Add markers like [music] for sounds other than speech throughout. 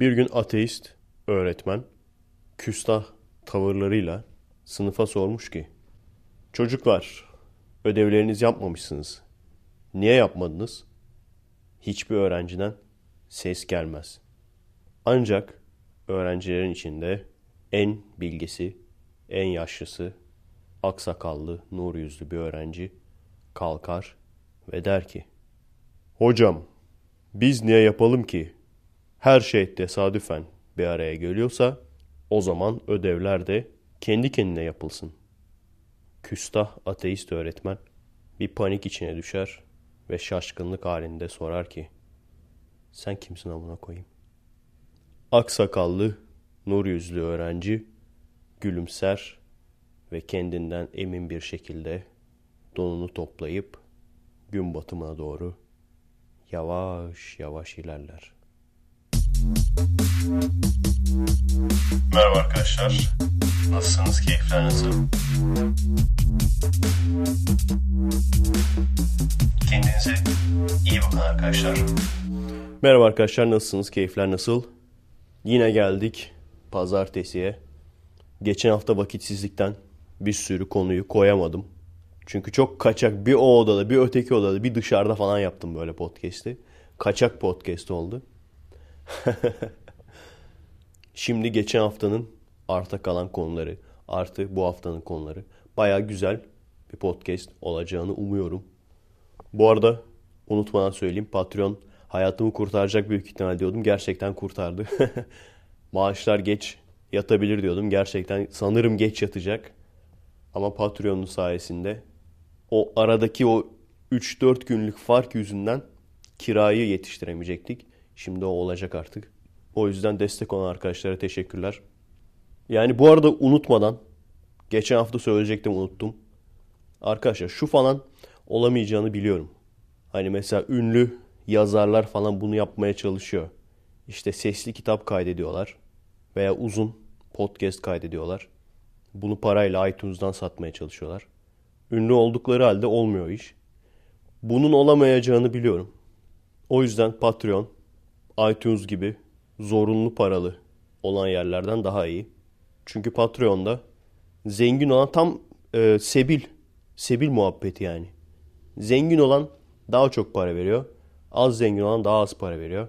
Bir gün ateist öğretmen küstah tavırlarıyla sınıfa sormuş ki Çocuklar ödevlerinizi yapmamışsınız. Niye yapmadınız? Hiçbir öğrenciden ses gelmez. Ancak öğrencilerin içinde en bilgisi, en yaşlısı, aksakallı, nur yüzlü bir öğrenci kalkar ve der ki Hocam biz niye yapalım ki? Her şey tesadüfen bir araya geliyorsa o zaman ödevler de kendi kendine yapılsın. Küstah ateist öğretmen bir panik içine düşer ve şaşkınlık halinde sorar ki sen kimsin amına koyayım? Aksakallı, nur yüzlü öğrenci gülümser ve kendinden emin bir şekilde donunu toplayıp gün batımına doğru yavaş yavaş ilerler. Merhaba arkadaşlar. Nasılsınız? Keyifler nasıl? Kendinize iyi bakın arkadaşlar. Merhaba arkadaşlar. Nasılsınız? Keyifler nasıl? Yine geldik pazartesiye. Geçen hafta vakitsizlikten bir sürü konuyu koyamadım. Çünkü çok kaçak bir o odada bir öteki odada bir dışarıda falan yaptım böyle podcast'i. Kaçak podcast oldu. [laughs] Şimdi geçen haftanın arta kalan konuları artı bu haftanın konuları. Baya güzel bir podcast olacağını umuyorum. Bu arada unutmadan söyleyeyim Patreon hayatımı kurtaracak büyük ihtimal diyordum. Gerçekten kurtardı. [laughs] Maaşlar geç yatabilir diyordum. Gerçekten sanırım geç yatacak. Ama Patreon'un sayesinde o aradaki o 3-4 günlük fark yüzünden kirayı yetiştiremeyecektik. Şimdi o olacak artık. O yüzden destek olan arkadaşlara teşekkürler. Yani bu arada unutmadan geçen hafta söyleyecektim unuttum. Arkadaşlar şu falan olamayacağını biliyorum. Hani mesela ünlü yazarlar falan bunu yapmaya çalışıyor. İşte sesli kitap kaydediyorlar veya uzun podcast kaydediyorlar. Bunu parayla iTunes'dan satmaya çalışıyorlar. Ünlü oldukları halde olmuyor iş. Bunun olamayacağını biliyorum. O yüzden Patreon, iTunes gibi zorunlu paralı olan yerlerden daha iyi. Çünkü Patreon'da zengin olan tam e, sebil, sebil muhabbeti yani. Zengin olan daha çok para veriyor. Az zengin olan daha az para veriyor.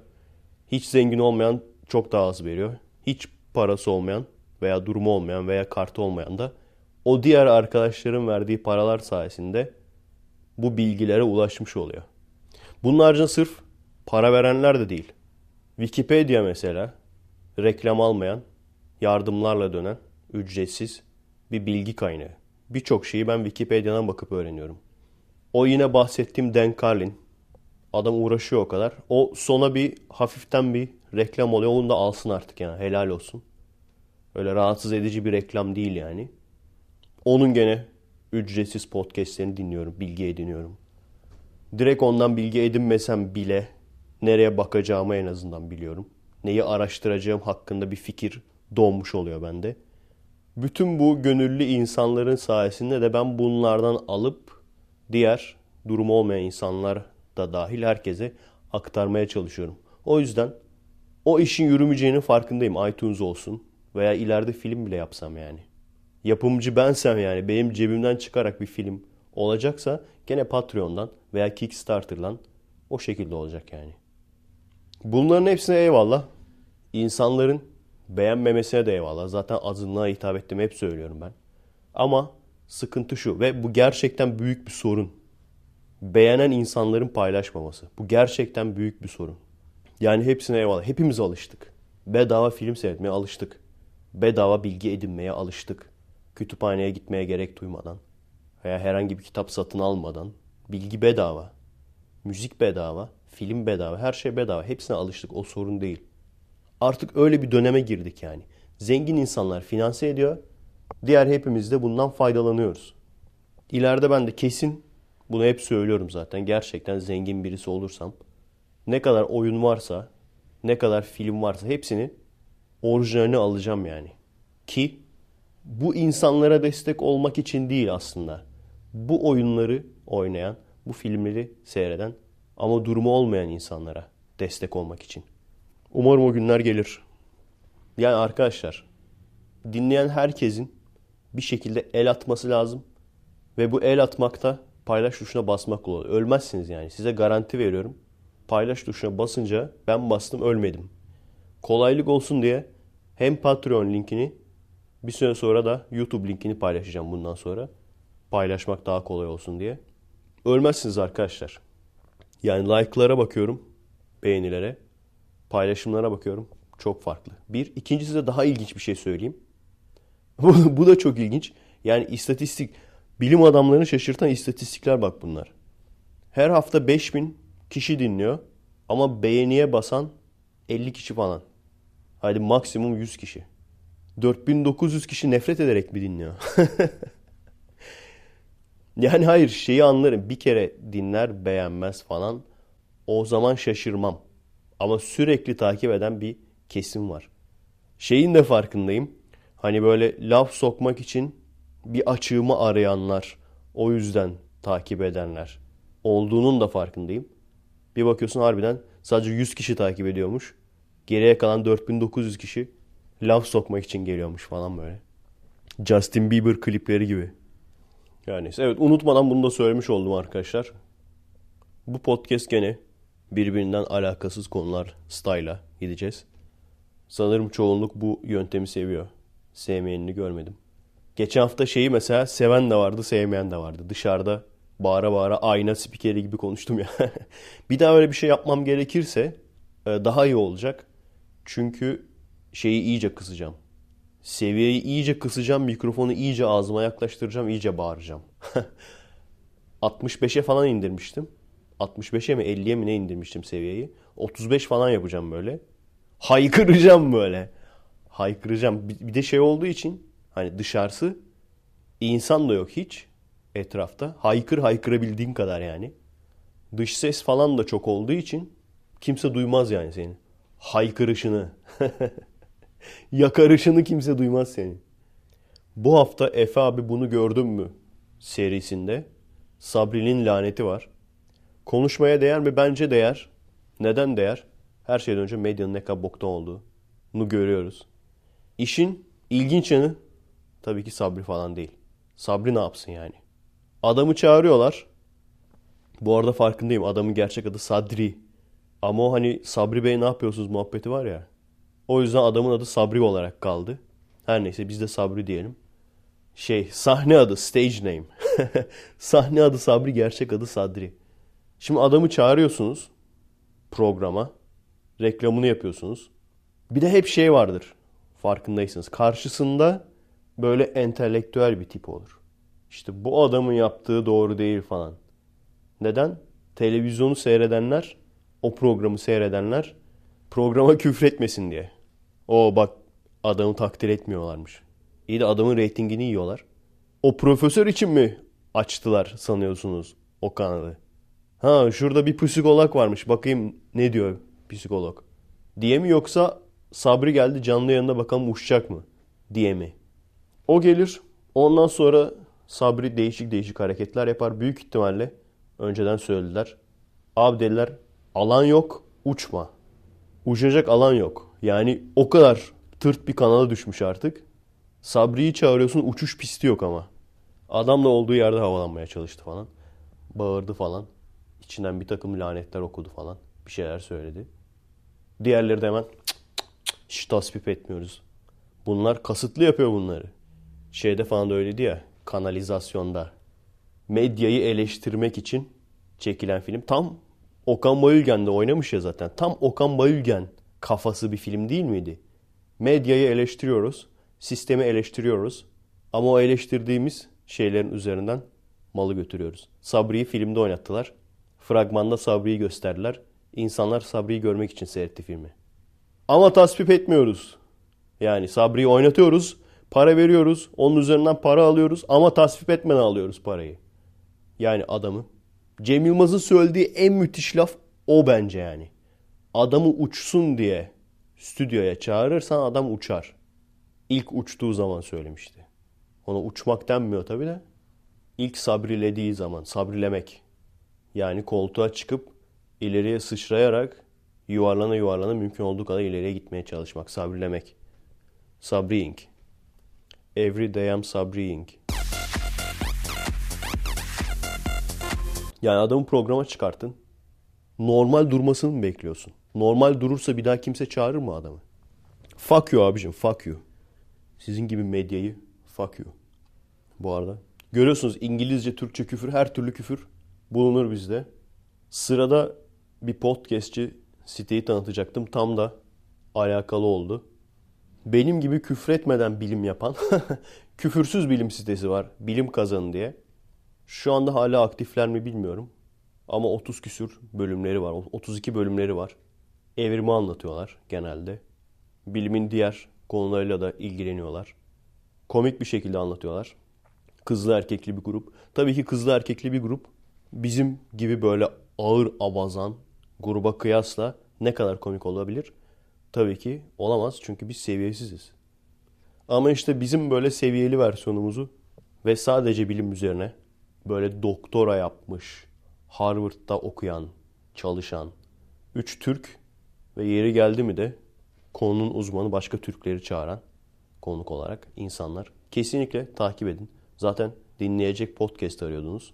Hiç zengin olmayan çok daha az veriyor. Hiç parası olmayan veya durumu olmayan veya kartı olmayan da o diğer arkadaşların verdiği paralar sayesinde bu bilgilere ulaşmış oluyor. Bunun haricinde sırf para verenler de değil. Wikipedia mesela reklam almayan, yardımlarla dönen, ücretsiz bir bilgi kaynağı. Birçok şeyi ben Wikipedia'dan bakıp öğreniyorum. O yine bahsettiğim Dan Carlin. Adam uğraşıyor o kadar. O sona bir hafiften bir reklam oluyor. Onu da alsın artık yani helal olsun. Öyle rahatsız edici bir reklam değil yani. Onun gene ücretsiz podcastlerini dinliyorum, bilgi ediniyorum. Direkt ondan bilgi edinmesem bile nereye bakacağımı en azından biliyorum. Neyi araştıracağım hakkında bir fikir doğmuş oluyor bende. Bütün bu gönüllü insanların sayesinde de ben bunlardan alıp diğer durumu olmayan insanlar da dahil herkese aktarmaya çalışıyorum. O yüzden o işin yürümeyeceğinin farkındayım. iTunes olsun veya ileride film bile yapsam yani. Yapımcı bensem yani benim cebimden çıkarak bir film olacaksa gene Patreon'dan veya Kickstarter'dan o şekilde olacak yani. Bunların hepsine eyvallah. İnsanların beğenmemesine de eyvallah. Zaten azınlığa hitap ettim hep söylüyorum ben. Ama sıkıntı şu ve bu gerçekten büyük bir sorun. Beğenen insanların paylaşmaması. Bu gerçekten büyük bir sorun. Yani hepsine eyvallah. Hepimiz alıştık. Bedava film seyretmeye alıştık. Bedava bilgi edinmeye alıştık. Kütüphaneye gitmeye gerek duymadan veya herhangi bir kitap satın almadan bilgi bedava. Müzik bedava, film bedava, her şey bedava. Hepsine alıştık. O sorun değil. Artık öyle bir döneme girdik yani. Zengin insanlar finanse ediyor. Diğer hepimiz de bundan faydalanıyoruz. İleride ben de kesin bunu hep söylüyorum zaten. Gerçekten zengin birisi olursam ne kadar oyun varsa, ne kadar film varsa hepsini orijinalini alacağım yani. Ki bu insanlara destek olmak için değil aslında. Bu oyunları oynayan, bu filmleri seyreden ama durumu olmayan insanlara destek olmak için. Umarım o günler gelir. Yani arkadaşlar dinleyen herkesin bir şekilde el atması lazım. Ve bu el atmakta paylaş tuşuna basmak oluyor. Ölmezsiniz yani. Size garanti veriyorum. Paylaş tuşuna basınca ben bastım ölmedim. Kolaylık olsun diye hem Patreon linkini bir süre sonra da YouTube linkini paylaşacağım bundan sonra. Paylaşmak daha kolay olsun diye. Ölmezsiniz arkadaşlar. Yani like'lara bakıyorum. Beğenilere. Paylaşımlara bakıyorum. Çok farklı. Bir. ikincisi de daha ilginç bir şey söyleyeyim. [laughs] bu da çok ilginç. Yani istatistik. Bilim adamlarını şaşırtan istatistikler bak bunlar. Her hafta 5000 kişi dinliyor. Ama beğeniye basan 50 kişi falan. Hadi maksimum 100 kişi. 4900 kişi nefret ederek mi dinliyor? [laughs] yani hayır şeyi anlarım. Bir kere dinler beğenmez falan. O zaman şaşırmam. Ama sürekli takip eden bir kesim var. Şeyin de farkındayım. Hani böyle laf sokmak için bir açığımı arayanlar, o yüzden takip edenler olduğunun da farkındayım. Bir bakıyorsun harbiden sadece 100 kişi takip ediyormuş. Geriye kalan 4900 kişi laf sokmak için geliyormuş falan böyle. Justin Bieber klipleri gibi. Yani evet unutmadan bunu da söylemiş oldum arkadaşlar. Bu podcast gene birbirinden alakasız konular style'a gideceğiz. Sanırım çoğunluk bu yöntemi seviyor. Sevmeyenini görmedim. Geçen hafta şeyi mesela seven de vardı, sevmeyen de vardı. Dışarıda bağıra bağıra ayna spikeri gibi konuştum ya. [laughs] bir daha öyle bir şey yapmam gerekirse e, daha iyi olacak. Çünkü şeyi iyice kısacağım. Seviyeyi iyice kısacağım, mikrofonu iyice ağzıma yaklaştıracağım, iyice bağıracağım. [laughs] 65'e falan indirmiştim. 65'e mi 50'ye mi ne indirmiştim seviyeyi. 35 falan yapacağım böyle. Haykıracağım böyle. Haykıracağım. Bir de şey olduğu için hani dışarısı insan da yok hiç etrafta. Haykır haykırabildiğin kadar yani. Dış ses falan da çok olduğu için kimse duymaz yani senin. Haykırışını. [laughs] [laughs] Yakarışını kimse duymaz senin. Bu hafta Efe abi bunu gördün mü serisinde Sabri'nin laneti var. Konuşmaya değer mi? Bence değer. Neden değer? Her şeyden önce medyanın ne kadar boktan olduğunu görüyoruz. İşin ilginç yanı tabii ki Sabri falan değil. Sabri ne yapsın yani? Adamı çağırıyorlar. Bu arada farkındayım. Adamın gerçek adı Sadri. Ama o hani Sabri Bey ne yapıyorsunuz muhabbeti var ya. O yüzden adamın adı Sabri olarak kaldı. Her neyse biz de Sabri diyelim. Şey sahne adı stage name. [laughs] sahne adı Sabri gerçek adı Sadri. Şimdi adamı çağırıyorsunuz programa. Reklamını yapıyorsunuz. Bir de hep şey vardır. Farkındaysanız. Karşısında böyle entelektüel bir tip olur. İşte bu adamın yaptığı doğru değil falan. Neden? Televizyonu seyredenler, o programı seyredenler programa küfretmesin diye. O bak adamı takdir etmiyorlarmış. İyi de adamın reytingini yiyorlar. O profesör için mi açtılar sanıyorsunuz o kanalı? Ha şurada bir psikolog varmış bakayım ne diyor psikolog. Diye mi yoksa Sabri geldi canlı yanına bakalım uçacak mı diye mi? O gelir ondan sonra Sabri değişik değişik hareketler yapar. Büyük ihtimalle önceden söylediler. Abi dediler alan yok uçma. Uçacak alan yok. Yani o kadar tırt bir kanala düşmüş artık. Sabri'yi çağırıyorsun uçuş pisti yok ama. Adam da olduğu yerde havalanmaya çalıştı falan. Bağırdı falan. İçinden bir takım lanetler okudu falan. Bir şeyler söyledi. Diğerleri de hemen cık cık cık, hiç tasvip etmiyoruz. Bunlar kasıtlı yapıyor bunları. Şeyde falan da öyleydi ya kanalizasyonda. Medyayı eleştirmek için çekilen film. Tam Okan Bayülgen de oynamış ya zaten. Tam Okan Bayülgen kafası bir film değil miydi? Medyayı eleştiriyoruz, sistemi eleştiriyoruz ama o eleştirdiğimiz şeylerin üzerinden malı götürüyoruz. Sabri'yi filmde oynattılar. Fragmanda Sabri'yi gösterdiler. İnsanlar Sabri'yi görmek için seyretti filmi. Ama tasvip etmiyoruz. Yani Sabri'yi oynatıyoruz, para veriyoruz, onun üzerinden para alıyoruz ama tasvip etmeden alıyoruz parayı. Yani adamı. Cem Yılmaz'ın söylediği en müthiş laf o bence yani adamı uçsun diye stüdyoya çağırırsan adam uçar. İlk uçtuğu zaman söylemişti. Ona uçmak denmiyor tabi de. İlk sabrilediği zaman, sabrilemek. Yani koltuğa çıkıp ileriye sıçrayarak Yuvarlana yuvarlana mümkün olduğu kadar ileriye gitmeye çalışmak. Sabrilemek. Sabrying. Every day I'm sabrying. Yani adamı programa çıkartın. Normal durmasını mı bekliyorsun? Normal durursa bir daha kimse çağırır mı adamı? Fuck you abicim, fuck you. Sizin gibi medyayı fuck you. Bu arada. Görüyorsunuz İngilizce, Türkçe küfür, her türlü küfür bulunur bizde. Sırada bir podcastçi siteyi tanıtacaktım. Tam da alakalı oldu. Benim gibi küfretmeden bilim yapan [laughs] küfürsüz bilim sitesi var. Bilim kazanı diye. Şu anda hala aktifler mi bilmiyorum. Ama 30 küsür bölümleri var. 32 bölümleri var. Evrimi anlatıyorlar genelde. Bilimin diğer konularıyla da ilgileniyorlar. Komik bir şekilde anlatıyorlar. Kızlı erkekli bir grup. Tabii ki kızlı erkekli bir grup bizim gibi böyle ağır abazan gruba kıyasla ne kadar komik olabilir? Tabii ki olamaz çünkü biz seviyesiziz. Ama işte bizim böyle seviyeli versiyonumuzu ve sadece bilim üzerine böyle doktora yapmış, Harvard'da okuyan, çalışan, üç Türk ve yeri geldi mi de konunun uzmanı başka Türkleri çağıran konuk olarak insanlar. Kesinlikle takip edin. Zaten dinleyecek podcast arıyordunuz.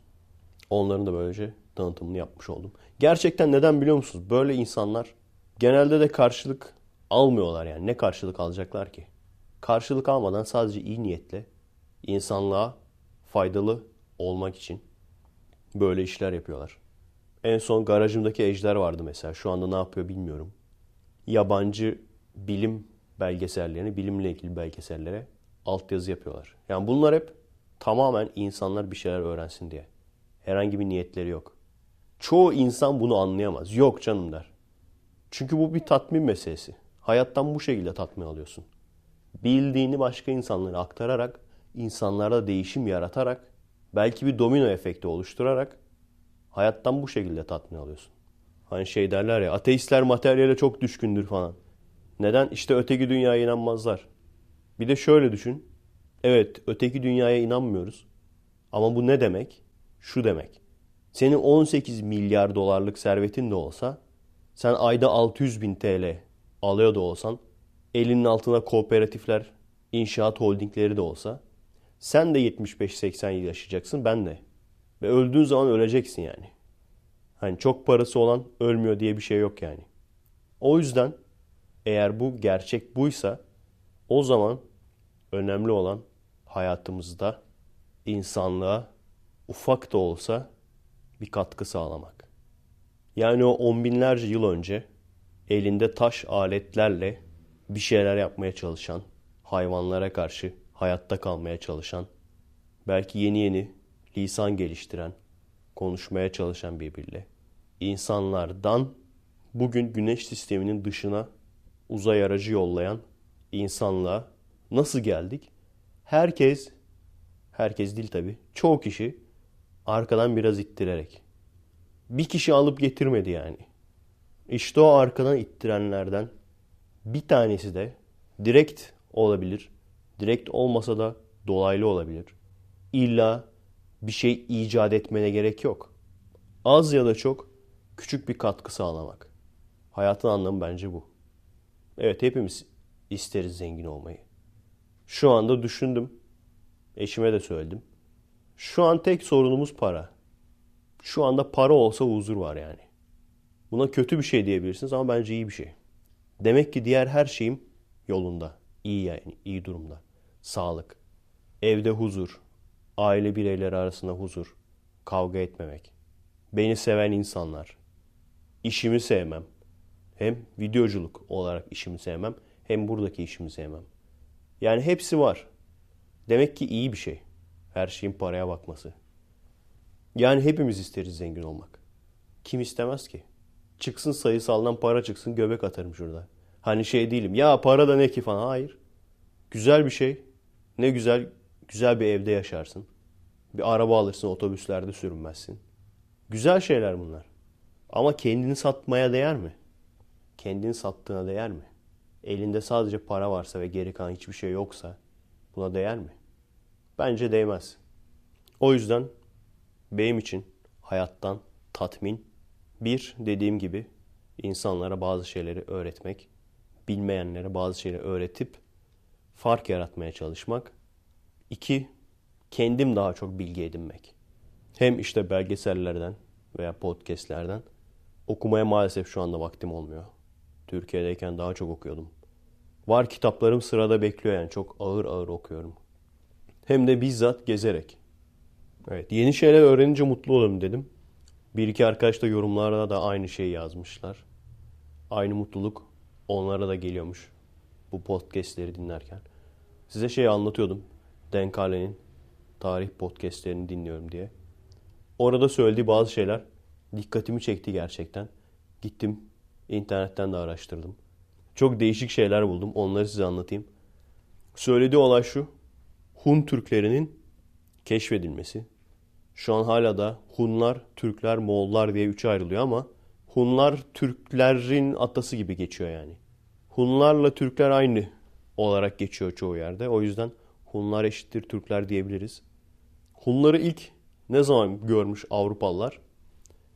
Onların da böylece tanıtımını yapmış oldum. Gerçekten neden biliyor musunuz? Böyle insanlar genelde de karşılık almıyorlar yani. Ne karşılık alacaklar ki? Karşılık almadan sadece iyi niyetle insanlığa faydalı olmak için böyle işler yapıyorlar. En son garajımdaki ejder vardı mesela. Şu anda ne yapıyor bilmiyorum. Yabancı bilim belgesellerini, bilimle ilgili belgesellere altyazı yapıyorlar. Yani bunlar hep tamamen insanlar bir şeyler öğrensin diye. Herhangi bir niyetleri yok. Çoğu insan bunu anlayamaz. Yok canım der. Çünkü bu bir tatmin meselesi. Hayattan bu şekilde tatmin alıyorsun. Bildiğini başka insanlara aktararak, insanlarda değişim yaratarak, belki bir domino efekti oluşturarak hayattan bu şekilde tatmin alıyorsun. Hani şey derler ya ateistler materyale çok düşkündür falan. Neden? İşte öteki dünyaya inanmazlar. Bir de şöyle düşün. Evet öteki dünyaya inanmıyoruz. Ama bu ne demek? Şu demek. Senin 18 milyar dolarlık servetin de olsa sen ayda 600 bin TL alıyor da olsan elinin altına kooperatifler, inşaat holdingleri de olsa sen de 75-80 yıl yaşayacaksın ben de. Ve öldüğün zaman öleceksin yani. Hani çok parası olan ölmüyor diye bir şey yok yani. O yüzden eğer bu gerçek buysa o zaman önemli olan hayatımızda insanlığa ufak da olsa bir katkı sağlamak. Yani o on binlerce yıl önce elinde taş aletlerle bir şeyler yapmaya çalışan, hayvanlara karşı hayatta kalmaya çalışan, belki yeni yeni lisan geliştiren, konuşmaya çalışan birbiriyle insanlardan bugün güneş sisteminin dışına uzay aracı yollayan insanlığa nasıl geldik? Herkes, herkes değil tabi, çoğu kişi arkadan biraz ittirerek. Bir kişi alıp getirmedi yani. İşte o arkadan ittirenlerden bir tanesi de direkt olabilir. Direkt olmasa da dolaylı olabilir. İlla bir şey icat etmene gerek yok. Az ya da çok küçük bir katkı sağlamak. Hayatın anlamı bence bu. Evet hepimiz isteriz zengin olmayı. Şu anda düşündüm. Eşime de söyledim. Şu an tek sorunumuz para. Şu anda para olsa huzur var yani. Buna kötü bir şey diyebilirsiniz ama bence iyi bir şey. Demek ki diğer her şeyim yolunda. İyi yani, iyi durumda. Sağlık, evde huzur, aile bireyleri arasında huzur, kavga etmemek, beni seven insanlar, işimi sevmem. Hem videoculuk olarak işimi sevmem, hem buradaki işimi sevmem. Yani hepsi var. Demek ki iyi bir şey. Her şeyin paraya bakması. Yani hepimiz isteriz zengin olmak. Kim istemez ki? Çıksın sayısaldan para çıksın göbek atarım şurada. Hani şey değilim ya para da ne ki falan. Hayır. Güzel bir şey. Ne güzel güzel bir evde yaşarsın. Bir araba alırsın otobüslerde sürünmezsin. Güzel şeyler bunlar. Ama kendini satmaya değer mi? Kendini sattığına değer mi? Elinde sadece para varsa ve geri kalan hiçbir şey yoksa buna değer mi? Bence değmez. O yüzden benim için hayattan tatmin bir dediğim gibi insanlara bazı şeyleri öğretmek, bilmeyenlere bazı şeyleri öğretip fark yaratmaya çalışmak. İki, kendim daha çok bilgi edinmek. Hem işte belgesellerden veya podcastlerden okumaya maalesef şu anda vaktim olmuyor. Türkiye'deyken daha çok okuyordum. Var kitaplarım sırada bekliyor yani çok ağır ağır okuyorum. Hem de bizzat gezerek. Evet yeni şeyler öğrenince mutlu olurum dedim. Bir iki arkadaş da yorumlarda da aynı şeyi yazmışlar. Aynı mutluluk onlara da geliyormuş bu podcastleri dinlerken. Size şey anlatıyordum. Denkale'nin tarih podcastlerini dinliyorum diye. Orada söylediği bazı şeyler dikkatimi çekti gerçekten. Gittim internetten de araştırdım. Çok değişik şeyler buldum. Onları size anlatayım. Söylediği olay şu. Hun Türklerinin keşfedilmesi. Şu an hala da Hunlar, Türkler, Moğollar diye üçe ayrılıyor ama Hunlar Türklerin atası gibi geçiyor yani. Hunlarla Türkler aynı olarak geçiyor çoğu yerde. O yüzden Hunlar eşittir Türkler diyebiliriz. Hunları ilk ne zaman görmüş Avrupalılar?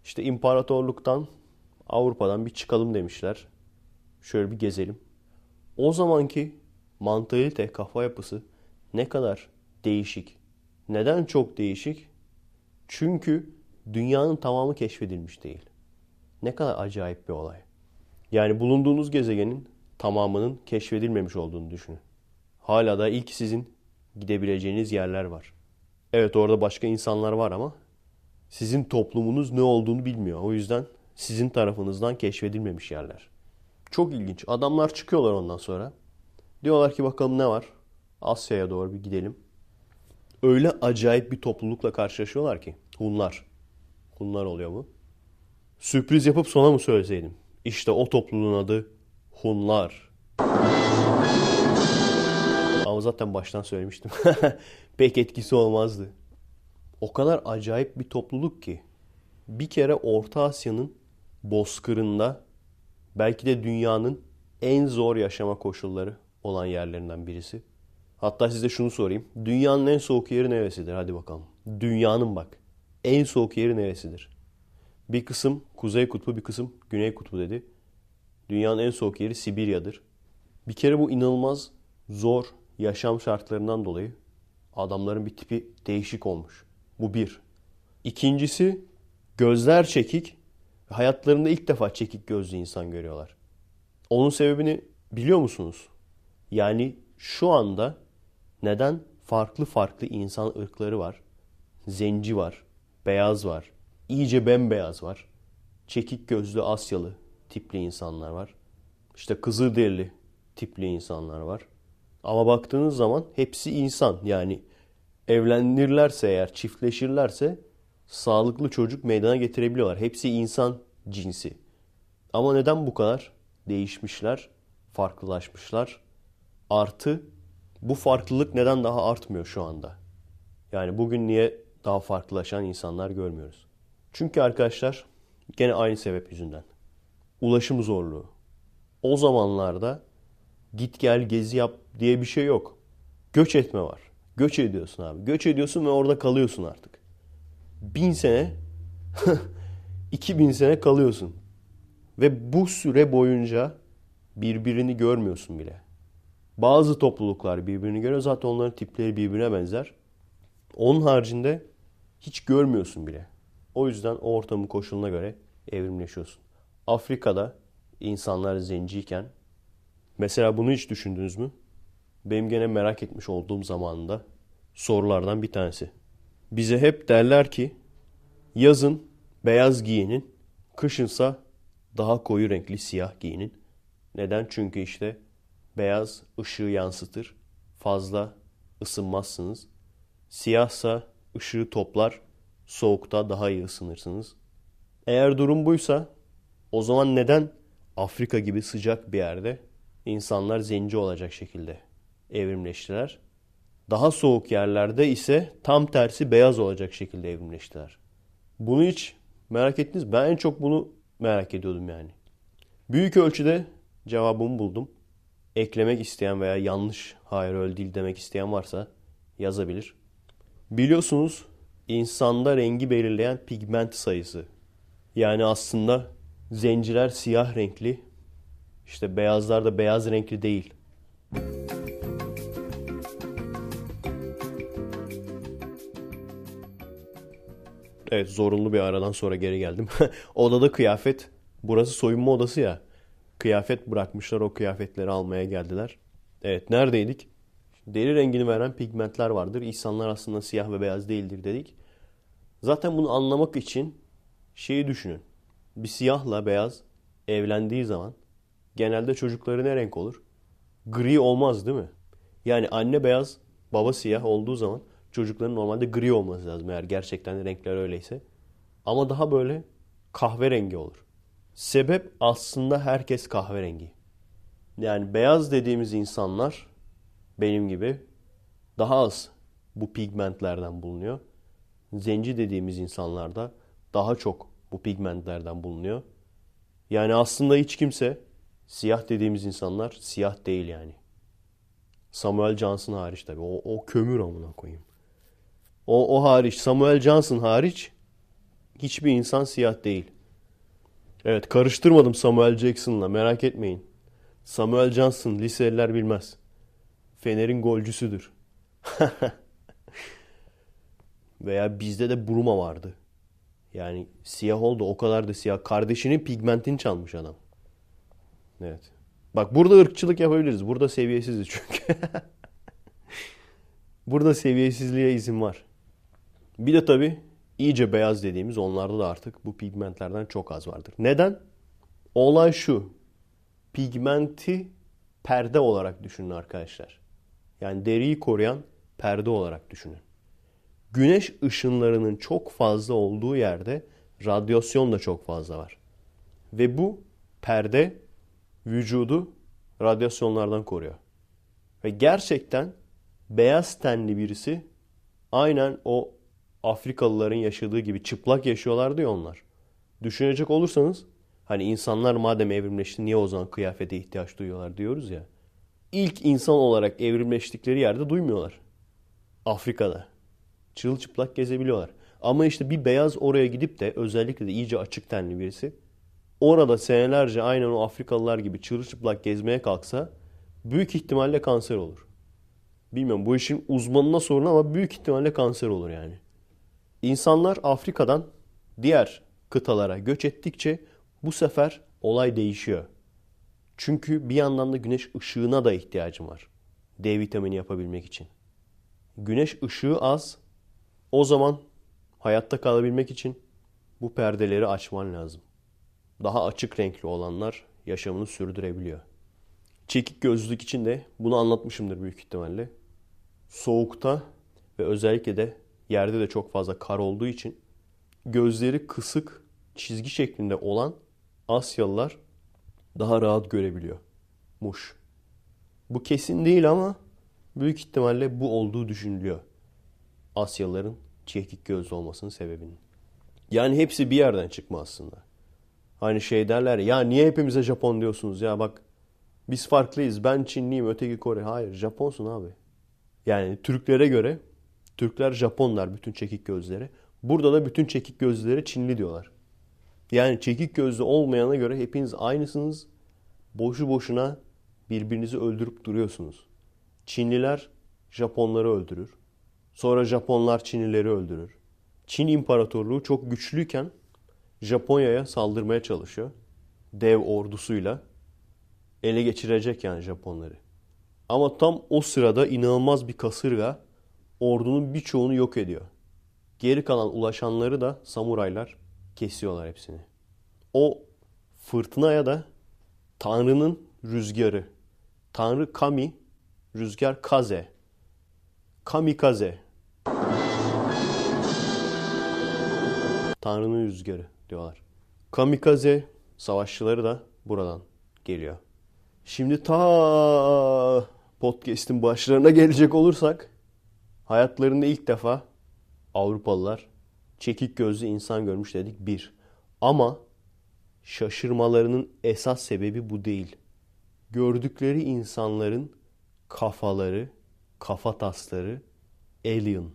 İşte imparatorluktan, Avrupa'dan bir çıkalım demişler. Şöyle bir gezelim. O zamanki mantalite, kafa yapısı ne kadar değişik. Neden çok değişik? Çünkü dünyanın tamamı keşfedilmiş değil. Ne kadar acayip bir olay. Yani bulunduğunuz gezegenin tamamının keşfedilmemiş olduğunu düşünün. Hala da ilk sizin gidebileceğiniz yerler var. Evet orada başka insanlar var ama sizin toplumunuz ne olduğunu bilmiyor. O yüzden sizin tarafınızdan keşfedilmemiş yerler. Çok ilginç. Adamlar çıkıyorlar ondan sonra. Diyorlar ki bakalım ne var? Asya'ya doğru bir gidelim. Öyle acayip bir toplulukla karşılaşıyorlar ki. Hunlar. Hunlar oluyor mu? Sürpriz yapıp sona mı söyleseydim? İşte o topluluğun adı Hunlar. Ama zaten baştan söylemiştim. [laughs] Pek etkisi olmazdı. O kadar acayip bir topluluk ki. Bir kere Orta Asya'nın bozkırında belki de dünyanın en zor yaşama koşulları olan yerlerinden birisi. Hatta size şunu sorayım. Dünyanın en soğuk yeri neresidir? Hadi bakalım. Dünyanın bak. En soğuk yeri neresidir? Bir kısım Kuzey Kutbu, bir kısım Güney Kutbu dedi. Dünyanın en soğuk yeri Sibirya'dır. Bir kere bu inanılmaz zor yaşam şartlarından dolayı adamların bir tipi değişik olmuş. Bu bir. İkincisi gözler çekik. Hayatlarında ilk defa çekik gözlü insan görüyorlar. Onun sebebini biliyor musunuz? Yani şu anda neden farklı farklı insan ırkları var? Zenci var, beyaz var, iyice bembeyaz var. Çekik gözlü Asyalı tipli insanlar var. İşte Kızılderili tipli insanlar var. Ama baktığınız zaman hepsi insan. Yani evlenirlerse eğer, çiftleşirlerse sağlıklı çocuk meydana getirebiliyorlar. Hepsi insan cinsi. Ama neden bu kadar değişmişler, farklılaşmışlar? Artı bu farklılık neden daha artmıyor şu anda? Yani bugün niye daha farklılaşan insanlar görmüyoruz? Çünkü arkadaşlar gene aynı sebep yüzünden. Ulaşım zorluğu. O zamanlarda git gel gezi yap diye bir şey yok. Göç etme var. Göç ediyorsun abi. Göç ediyorsun ve orada kalıyorsun artık. Bin sene, [laughs] iki bin sene kalıyorsun. Ve bu süre boyunca birbirini görmüyorsun bile. Bazı topluluklar birbirini görüyor. Zaten onların tipleri birbirine benzer. Onun haricinde hiç görmüyorsun bile. O yüzden o ortamın koşuluna göre evrimleşiyorsun. Afrika'da insanlar zenciyken mesela bunu hiç düşündünüz mü? Benim gene merak etmiş olduğum zamanında sorulardan bir tanesi. Bize hep derler ki yazın beyaz giyinin, kışınsa daha koyu renkli siyah giyinin. Neden? Çünkü işte beyaz ışığı yansıtır. Fazla ısınmazsınız. Siyahsa ışığı toplar. Soğukta daha iyi ısınırsınız. Eğer durum buysa o zaman neden Afrika gibi sıcak bir yerde insanlar zenci olacak şekilde evrimleştiler? Daha soğuk yerlerde ise tam tersi beyaz olacak şekilde evrimleştiler. Bunu hiç merak ettiniz Ben en çok bunu merak ediyordum yani. Büyük ölçüde cevabımı buldum. Eklemek isteyen veya yanlış hayır öyle değil demek isteyen varsa yazabilir. Biliyorsunuz insanda rengi belirleyen pigment sayısı. Yani aslında Zenciler siyah renkli. İşte beyazlar da beyaz renkli değil. Evet zorunlu bir aradan sonra geri geldim. [laughs] Odada kıyafet. Burası soyunma odası ya. Kıyafet bırakmışlar o kıyafetleri almaya geldiler. Evet neredeydik? Deri rengini veren pigmentler vardır. İnsanlar aslında siyah ve beyaz değildir dedik. Zaten bunu anlamak için şeyi düşünün. Bir siyahla beyaz evlendiği zaman genelde çocukları ne renk olur? Gri olmaz değil mi? Yani anne beyaz, baba siyah olduğu zaman çocukların normalde gri olması lazım eğer gerçekten renkler öyleyse. Ama daha böyle kahverengi olur. Sebep aslında herkes kahverengi. Yani beyaz dediğimiz insanlar benim gibi daha az bu pigmentlerden bulunuyor. Zenci dediğimiz insanlarda daha çok bu pigmentlerden bulunuyor. Yani aslında hiç kimse siyah dediğimiz insanlar siyah değil yani. Samuel Johnson hariç tabii. O, o kömür amına koyayım. O, o hariç, Samuel Johnson hariç hiçbir insan siyah değil. Evet karıştırmadım Samuel Jackson'la merak etmeyin. Samuel Johnson liseliler bilmez. Fener'in golcüsüdür. [laughs] Veya bizde de Bruma vardı. Yani siyah oldu o kadar da siyah. Kardeşinin pigmentini çalmış adam. Evet. Bak burada ırkçılık yapabiliriz. Burada seviyesiziz çünkü. [laughs] burada seviyesizliğe izin var. Bir de tabii iyice beyaz dediğimiz onlarda da artık bu pigmentlerden çok az vardır. Neden? Olay şu. Pigmenti perde olarak düşünün arkadaşlar. Yani deriyi koruyan perde olarak düşünün. Güneş ışınlarının çok fazla olduğu yerde radyasyon da çok fazla var. Ve bu perde vücudu radyasyonlardan koruyor. Ve gerçekten beyaz tenli birisi aynen o Afrikalıların yaşadığı gibi çıplak yaşıyorlardı ya onlar. Düşünecek olursanız hani insanlar madem evrimleşti niye o zaman kıyafete ihtiyaç duyuyorlar diyoruz ya. İlk insan olarak evrimleştikleri yerde duymuyorlar. Afrika'da. Çırılçıplak gezebiliyorlar. Ama işte bir beyaz oraya gidip de özellikle de iyice açık tenli birisi orada senelerce aynen o Afrikalılar gibi çırılçıplak gezmeye kalksa büyük ihtimalle kanser olur. Bilmiyorum bu işin uzmanına sorun ama büyük ihtimalle kanser olur yani. İnsanlar Afrika'dan diğer kıtalara göç ettikçe bu sefer olay değişiyor. Çünkü bir yandan da güneş ışığına da ihtiyacım var. D vitamini yapabilmek için. Güneş ışığı az. O zaman hayatta kalabilmek için bu perdeleri açman lazım. Daha açık renkli olanlar yaşamını sürdürebiliyor. Çekik gözlülük için de bunu anlatmışımdır büyük ihtimalle. Soğukta ve özellikle de yerde de çok fazla kar olduğu için gözleri kısık, çizgi şeklinde olan Asyalılar daha rahat görebiliyor. Muş. Bu kesin değil ama büyük ihtimalle bu olduğu düşünülüyor. Asyalıların çekik gözlü olmasının sebebinin. Yani hepsi bir yerden çıkma aslında. Hani şey derler ya niye hepimize Japon diyorsunuz ya bak biz farklıyız ben Çinliyim öteki Kore. Hayır Japonsun abi. Yani Türklere göre Türkler Japonlar bütün çekik gözleri. Burada da bütün çekik gözlere Çinli diyorlar. Yani çekik gözlü olmayana göre hepiniz aynısınız. Boşu boşuna birbirinizi öldürüp duruyorsunuz. Çinliler Japonları öldürür. Sonra Japonlar Çinlileri öldürür. Çin İmparatorluğu çok güçlüyken Japonya'ya saldırmaya çalışıyor. Dev ordusuyla ele geçirecek yani Japonları. Ama tam o sırada inanılmaz bir kasırga ordunun birçoğunu yok ediyor. Geri kalan ulaşanları da samuraylar kesiyorlar hepsini. O fırtınaya da Tanrı'nın rüzgarı. Tanrı Kami, rüzgar Kaze. Kamikaze. Tanrı'nın rüzgarı diyorlar. Kamikaze savaşçıları da buradan geliyor. Şimdi ta podcast'in başlarına gelecek olursak hayatlarında ilk defa Avrupalılar çekik gözlü insan görmüş dedik bir. Ama şaşırmalarının esas sebebi bu değil. Gördükleri insanların kafaları, kafa tasları alien.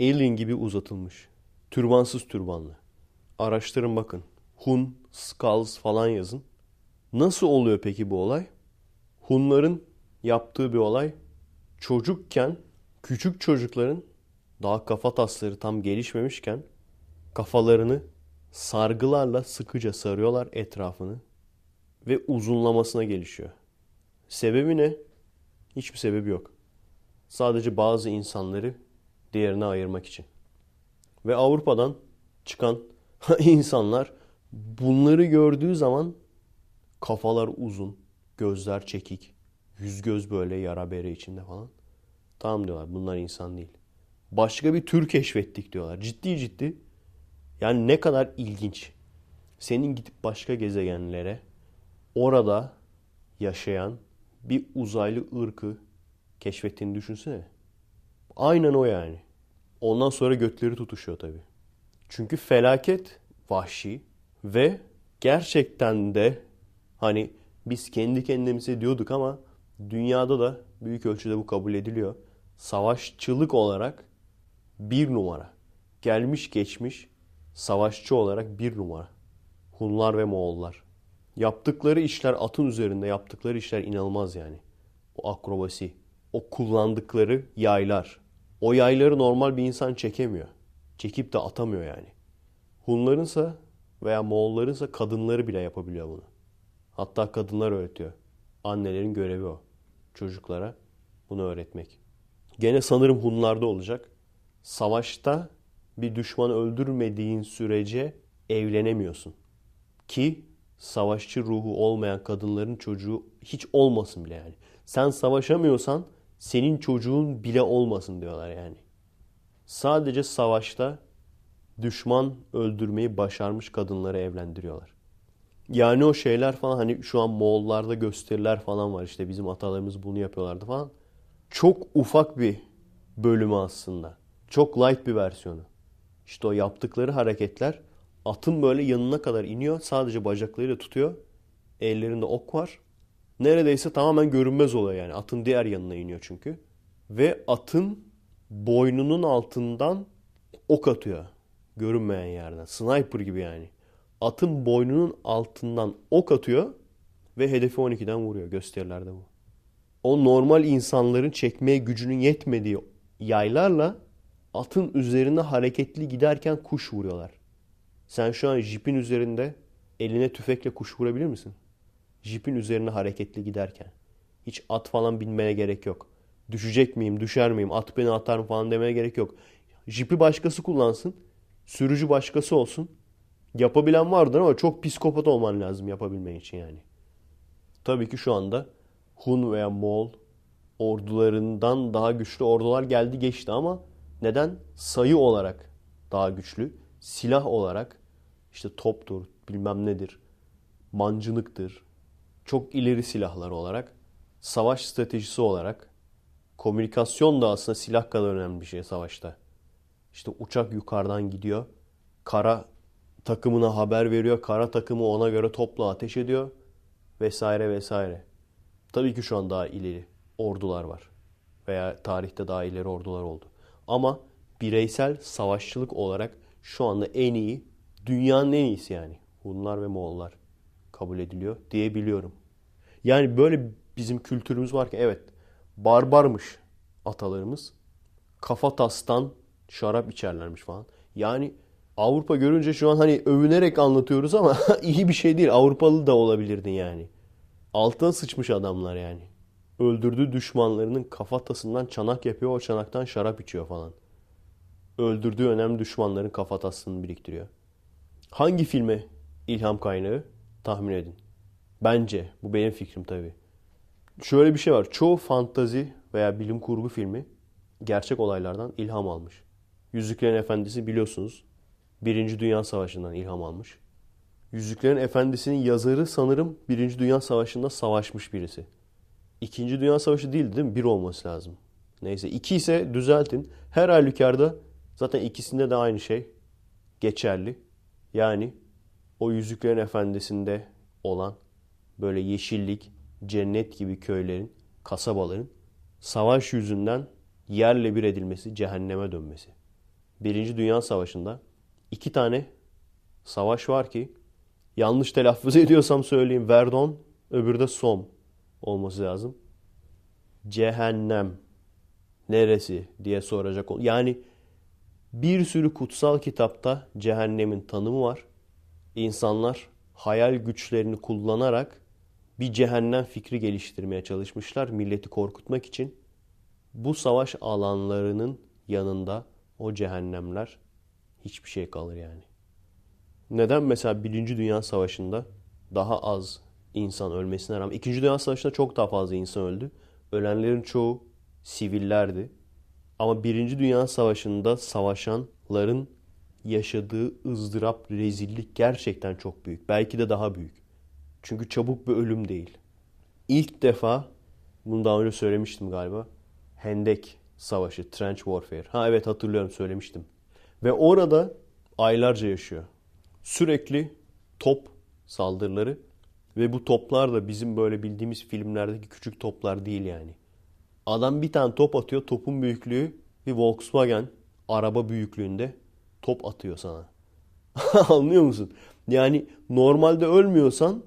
Alien gibi uzatılmış. Türbansız türbanlı. Araştırın bakın. Hun, Skulls falan yazın. Nasıl oluyor peki bu olay? Hunların yaptığı bir olay çocukken küçük çocukların daha kafa tasları tam gelişmemişken kafalarını sargılarla sıkıca sarıyorlar etrafını ve uzunlamasına gelişiyor. Sebebi ne? Hiçbir sebebi yok. Sadece bazı insanları diğerine ayırmak için. Ve Avrupa'dan çıkan [laughs] insanlar bunları gördüğü zaman kafalar uzun, gözler çekik, yüz göz böyle yara bere içinde falan. Tamam diyorlar bunlar insan değil. Başka bir tür keşfettik diyorlar. Ciddi ciddi. Yani ne kadar ilginç. Senin gidip başka gezegenlere orada yaşayan bir uzaylı ırkı keşfettiğini düşünsene. Aynen o yani. Ondan sonra götleri tutuşuyor tabii. Çünkü felaket vahşi ve gerçekten de hani biz kendi kendimize diyorduk ama dünyada da büyük ölçüde bu kabul ediliyor. Savaşçılık olarak bir numara. Gelmiş geçmiş savaşçı olarak bir numara. Hunlar ve Moğollar. Yaptıkları işler atın üzerinde yaptıkları işler inanılmaz yani. O akrobasi, o kullandıkları yaylar. O yayları normal bir insan çekemiyor. Çekip de atamıyor yani. Hunlarınsa veya Moğollarınsa kadınları bile yapabiliyor bunu. Hatta kadınlar öğretiyor. Annelerin görevi o. Çocuklara bunu öğretmek. Gene sanırım Hunlarda olacak. Savaşta bir düşmanı öldürmediğin sürece evlenemiyorsun. Ki savaşçı ruhu olmayan kadınların çocuğu hiç olmasın bile yani. Sen savaşamıyorsan senin çocuğun bile olmasın diyorlar yani. Sadece savaşta düşman öldürmeyi başarmış kadınları evlendiriyorlar. Yani o şeyler falan hani şu an Moğollarda gösteriler falan var işte bizim atalarımız bunu yapıyorlardı falan. Çok ufak bir bölümü aslında. Çok light bir versiyonu. İşte o yaptıkları hareketler atın böyle yanına kadar iniyor. Sadece bacaklarıyla tutuyor. Ellerinde ok var. Neredeyse tamamen görünmez oluyor yani. Atın diğer yanına iniyor çünkü. Ve atın boynunun altından ok atıyor. Görünmeyen yerden. Sniper gibi yani. Atın boynunun altından ok atıyor ve hedefi 12'den vuruyor. Gösterilerde bu. O normal insanların çekmeye gücünün yetmediği yaylarla atın üzerine hareketli giderken kuş vuruyorlar. Sen şu an jipin üzerinde eline tüfekle kuş vurabilir misin? Jipin üzerine hareketli giderken. Hiç at falan binmeye gerek yok. Düşecek miyim, düşer miyim, at beni atar mı falan demeye gerek yok. Jipi başkası kullansın. Sürücü başkası olsun. Yapabilen vardır ama çok psikopat olman lazım yapabilmen için yani. Tabii ki şu anda Hun veya Moğol ordularından daha güçlü ordular geldi geçti ama neden? Sayı olarak daha güçlü. Silah olarak işte toptur, bilmem nedir, mancınıktır. Çok ileri silahlar olarak, savaş stratejisi olarak, komünikasyon da aslında silah kadar önemli bir şey savaşta. İşte uçak yukarıdan gidiyor, kara takımına haber veriyor, kara takımı ona göre topla ateş ediyor vesaire vesaire. Tabii ki şu an daha ileri ordular var veya tarihte daha ileri ordular oldu. Ama bireysel savaşçılık olarak şu anda en iyi, dünyanın en iyisi yani. Hunlar ve Moğollar kabul ediliyor diyebiliyorum. Yani böyle bizim kültürümüz var ki evet barbarmış atalarımız. Kafa tastan şarap içerlermiş falan. Yani Avrupa görünce şu an hani övünerek anlatıyoruz ama [laughs] iyi bir şey değil. Avrupalı da olabilirdin yani. Altına sıçmış adamlar yani. Öldürdüğü düşmanlarının kafatasından çanak yapıyor. O çanaktan şarap içiyor falan. Öldürdüğü önemli düşmanların kafatasını biriktiriyor. Hangi filme ilham kaynağı? Tahmin edin. Bence. Bu benim fikrim tabii. Şöyle bir şey var. Çoğu fantazi veya bilim kurgu filmi gerçek olaylardan ilham almış. Yüzüklerin Efendisi biliyorsunuz. Birinci Dünya Savaşı'ndan ilham almış. Yüzüklerin Efendisi'nin yazarı sanırım Birinci Dünya Savaşı'nda savaşmış birisi. İkinci Dünya Savaşı değil değil mi? Bir olması lazım. Neyse iki ise düzeltin. Her halükarda zaten ikisinde de aynı şey geçerli. Yani o Yüzüklerin Efendisi'nde olan böyle yeşillik, cennet gibi köylerin, kasabaların savaş yüzünden yerle bir edilmesi, cehenneme dönmesi. Birinci Dünya Savaşı'nda iki tane savaş var ki Yanlış telaffuz [laughs] ediyorsam söyleyeyim. Verdon, öbürü de Som olması lazım. Cehennem neresi diye soracak. Yani bir sürü kutsal kitapta cehennemin tanımı var. İnsanlar hayal güçlerini kullanarak bir cehennem fikri geliştirmeye çalışmışlar milleti korkutmak için. Bu savaş alanlarının yanında o cehennemler hiçbir şey kalır yani. Neden mesela Birinci Dünya Savaşı'nda daha az insan ölmesine rağmen İkinci Dünya Savaşı'nda çok daha fazla insan öldü. Ölenlerin çoğu sivillerdi. Ama Birinci Dünya Savaşı'nda savaşanların yaşadığı ızdırap, rezillik gerçekten çok büyük. Belki de daha büyük. Çünkü çabuk bir ölüm değil. İlk defa, bunu daha önce söylemiştim galiba. Hendek Savaşı, Trench Warfare. Ha evet hatırlıyorum söylemiştim. Ve orada aylarca yaşıyor. Sürekli top saldırıları ve bu toplar da bizim böyle bildiğimiz filmlerdeki küçük toplar değil yani. Adam bir tane top atıyor. Topun büyüklüğü bir Volkswagen araba büyüklüğünde top atıyor sana. [laughs] Anlıyor musun? Yani normalde ölmüyorsan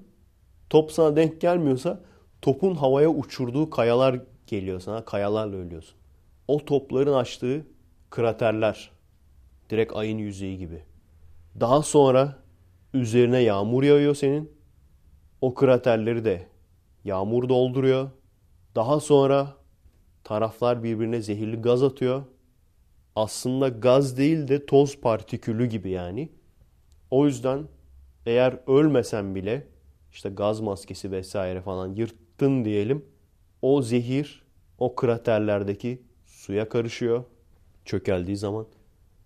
top sana denk gelmiyorsa topun havaya uçurduğu kayalar geliyor sana. Kayalarla ölüyorsun. O topların açtığı kraterler. Direkt ayın yüzeyi gibi. Daha sonra üzerine yağmur yağıyor senin. O kraterleri de yağmur dolduruyor. Daha sonra taraflar birbirine zehirli gaz atıyor. Aslında gaz değil de toz partikülü gibi yani. O yüzden eğer ölmesen bile işte gaz maskesi vesaire falan yırttın diyelim. O zehir o kraterlerdeki suya karışıyor çökeldiği zaman.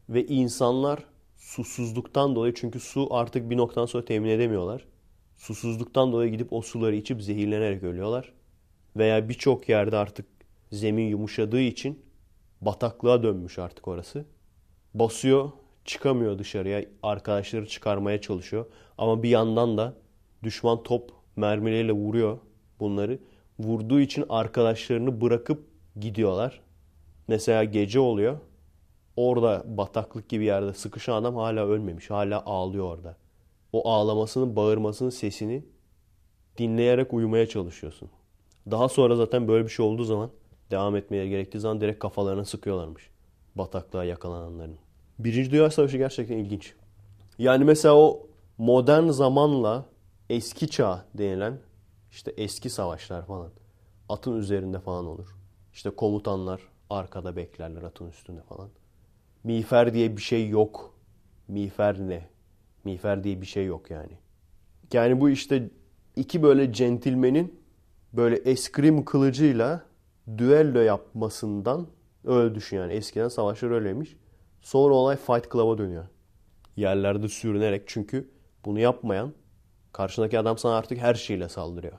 Ve insanlar susuzluktan dolayı çünkü su artık bir noktadan sonra temin edemiyorlar. Susuzluktan dolayı gidip o suları içip zehirlenerek ölüyorlar. Veya birçok yerde artık zemin yumuşadığı için bataklığa dönmüş artık orası. Basıyor, çıkamıyor dışarıya. Arkadaşları çıkarmaya çalışıyor. Ama bir yandan da düşman top mermileriyle vuruyor bunları. Vurduğu için arkadaşlarını bırakıp gidiyorlar. Mesela gece oluyor. Orada bataklık gibi yerde sıkışan adam hala ölmemiş. Hala ağlıyor orada. O ağlamasının, bağırmasının sesini dinleyerek uyumaya çalışıyorsun. Daha sonra zaten böyle bir şey olduğu zaman devam etmeye gerektiği zaman direkt kafalarına sıkıyorlarmış. Bataklığa yakalananların. Birinci Dünya Savaşı gerçekten ilginç. Yani mesela o modern zamanla eski çağ denilen işte eski savaşlar falan atın üzerinde falan olur. İşte komutanlar arkada beklerler atın üstünde falan. Miğfer diye bir şey yok. Miğfer ne? Miğfer diye bir şey yok yani. Yani bu işte iki böyle centilmenin böyle eskrim kılıcıyla düello yapmasından öyle düşün yani. Eskiden savaşlar öyleymiş. Sonra olay Fight Club'a dönüyor. Yerlerde sürünerek çünkü bunu yapmayan karşındaki adam sana artık her şeyle saldırıyor.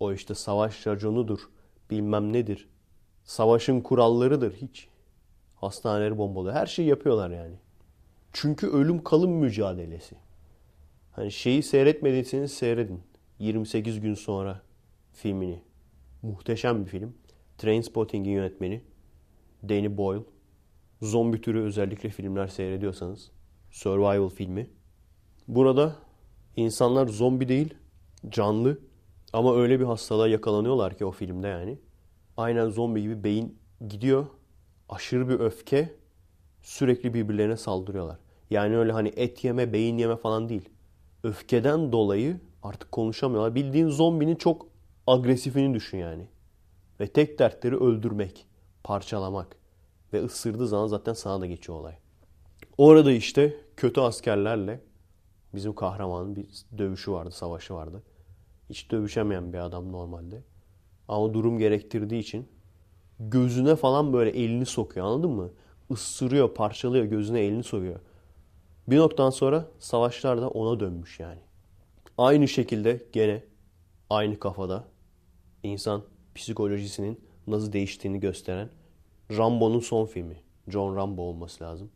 O işte savaş raconudur, bilmem nedir. Savaşın kurallarıdır hiç. Hastaneleri bombalıyor. Her şeyi yapıyorlar yani. Çünkü ölüm kalım mücadelesi. Hani şeyi seyretmediyseniz seyredin. 28 gün sonra filmini. Muhteşem bir film. Trainspotting'in yönetmeni Danny Boyle. Zombi türü özellikle filmler seyrediyorsanız survival filmi. Burada insanlar zombi değil, canlı ama öyle bir hastalığa yakalanıyorlar ki o filmde yani. Aynen zombi gibi beyin gidiyor. Aşırı bir öfke sürekli birbirlerine saldırıyorlar. Yani öyle hani et yeme, beyin yeme falan değil. Öfkeden dolayı artık konuşamıyorlar. Bildiğin zombinin çok agresifini düşün yani. Ve tek dertleri öldürmek, parçalamak. Ve ısırdığı zaman zaten sana da geçiyor olay. Orada işte kötü askerlerle bizim kahramanın bir dövüşü vardı, savaşı vardı. Hiç dövüşemeyen bir adam normalde. Ama durum gerektirdiği için gözüne falan böyle elini sokuyor anladın mı? Isırıyor, parçalıyor, gözüne elini sokuyor. Bir noktadan sonra savaşlar da ona dönmüş yani. Aynı şekilde gene aynı kafada insan psikolojisinin nasıl değiştiğini gösteren Rambo'nun son filmi. John Rambo olması lazım.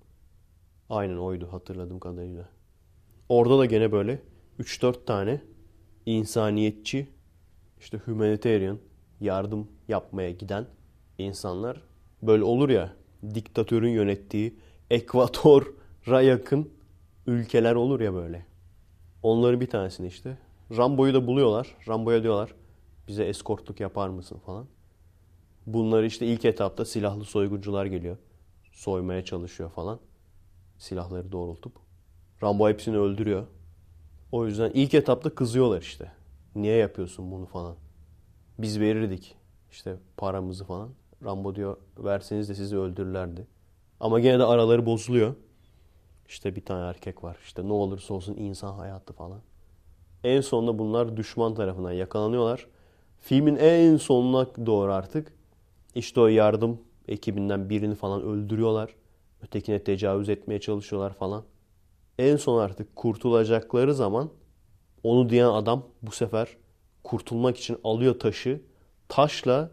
Aynen oydu hatırladığım kadarıyla. Orada da gene böyle 3-4 tane insaniyetçi işte humanitarian yardım yapmaya giden insanlar böyle olur ya diktatörün yönettiği ekvatora yakın ülkeler olur ya böyle. Onların bir tanesini işte. Rambo'yu da buluyorlar. Rambo'ya diyorlar bize eskortluk yapar mısın falan. Bunlar işte ilk etapta silahlı soyguncular geliyor. Soymaya çalışıyor falan. Silahları doğrultup. Rambo hepsini öldürüyor. O yüzden ilk etapta kızıyorlar işte. Niye yapıyorsun bunu falan. Biz verirdik işte paramızı falan. Rambo diyor verseniz de sizi öldürürlerdi. Ama gene de araları bozuluyor. İşte bir tane erkek var. İşte ne olursa olsun insan hayatı falan. En sonunda bunlar düşman tarafından yakalanıyorlar. Filmin en sonuna doğru artık işte o yardım ekibinden birini falan öldürüyorlar. Ötekine tecavüz etmeye çalışıyorlar falan. En son artık kurtulacakları zaman onu diyen adam bu sefer kurtulmak için alıyor taşı. Taşla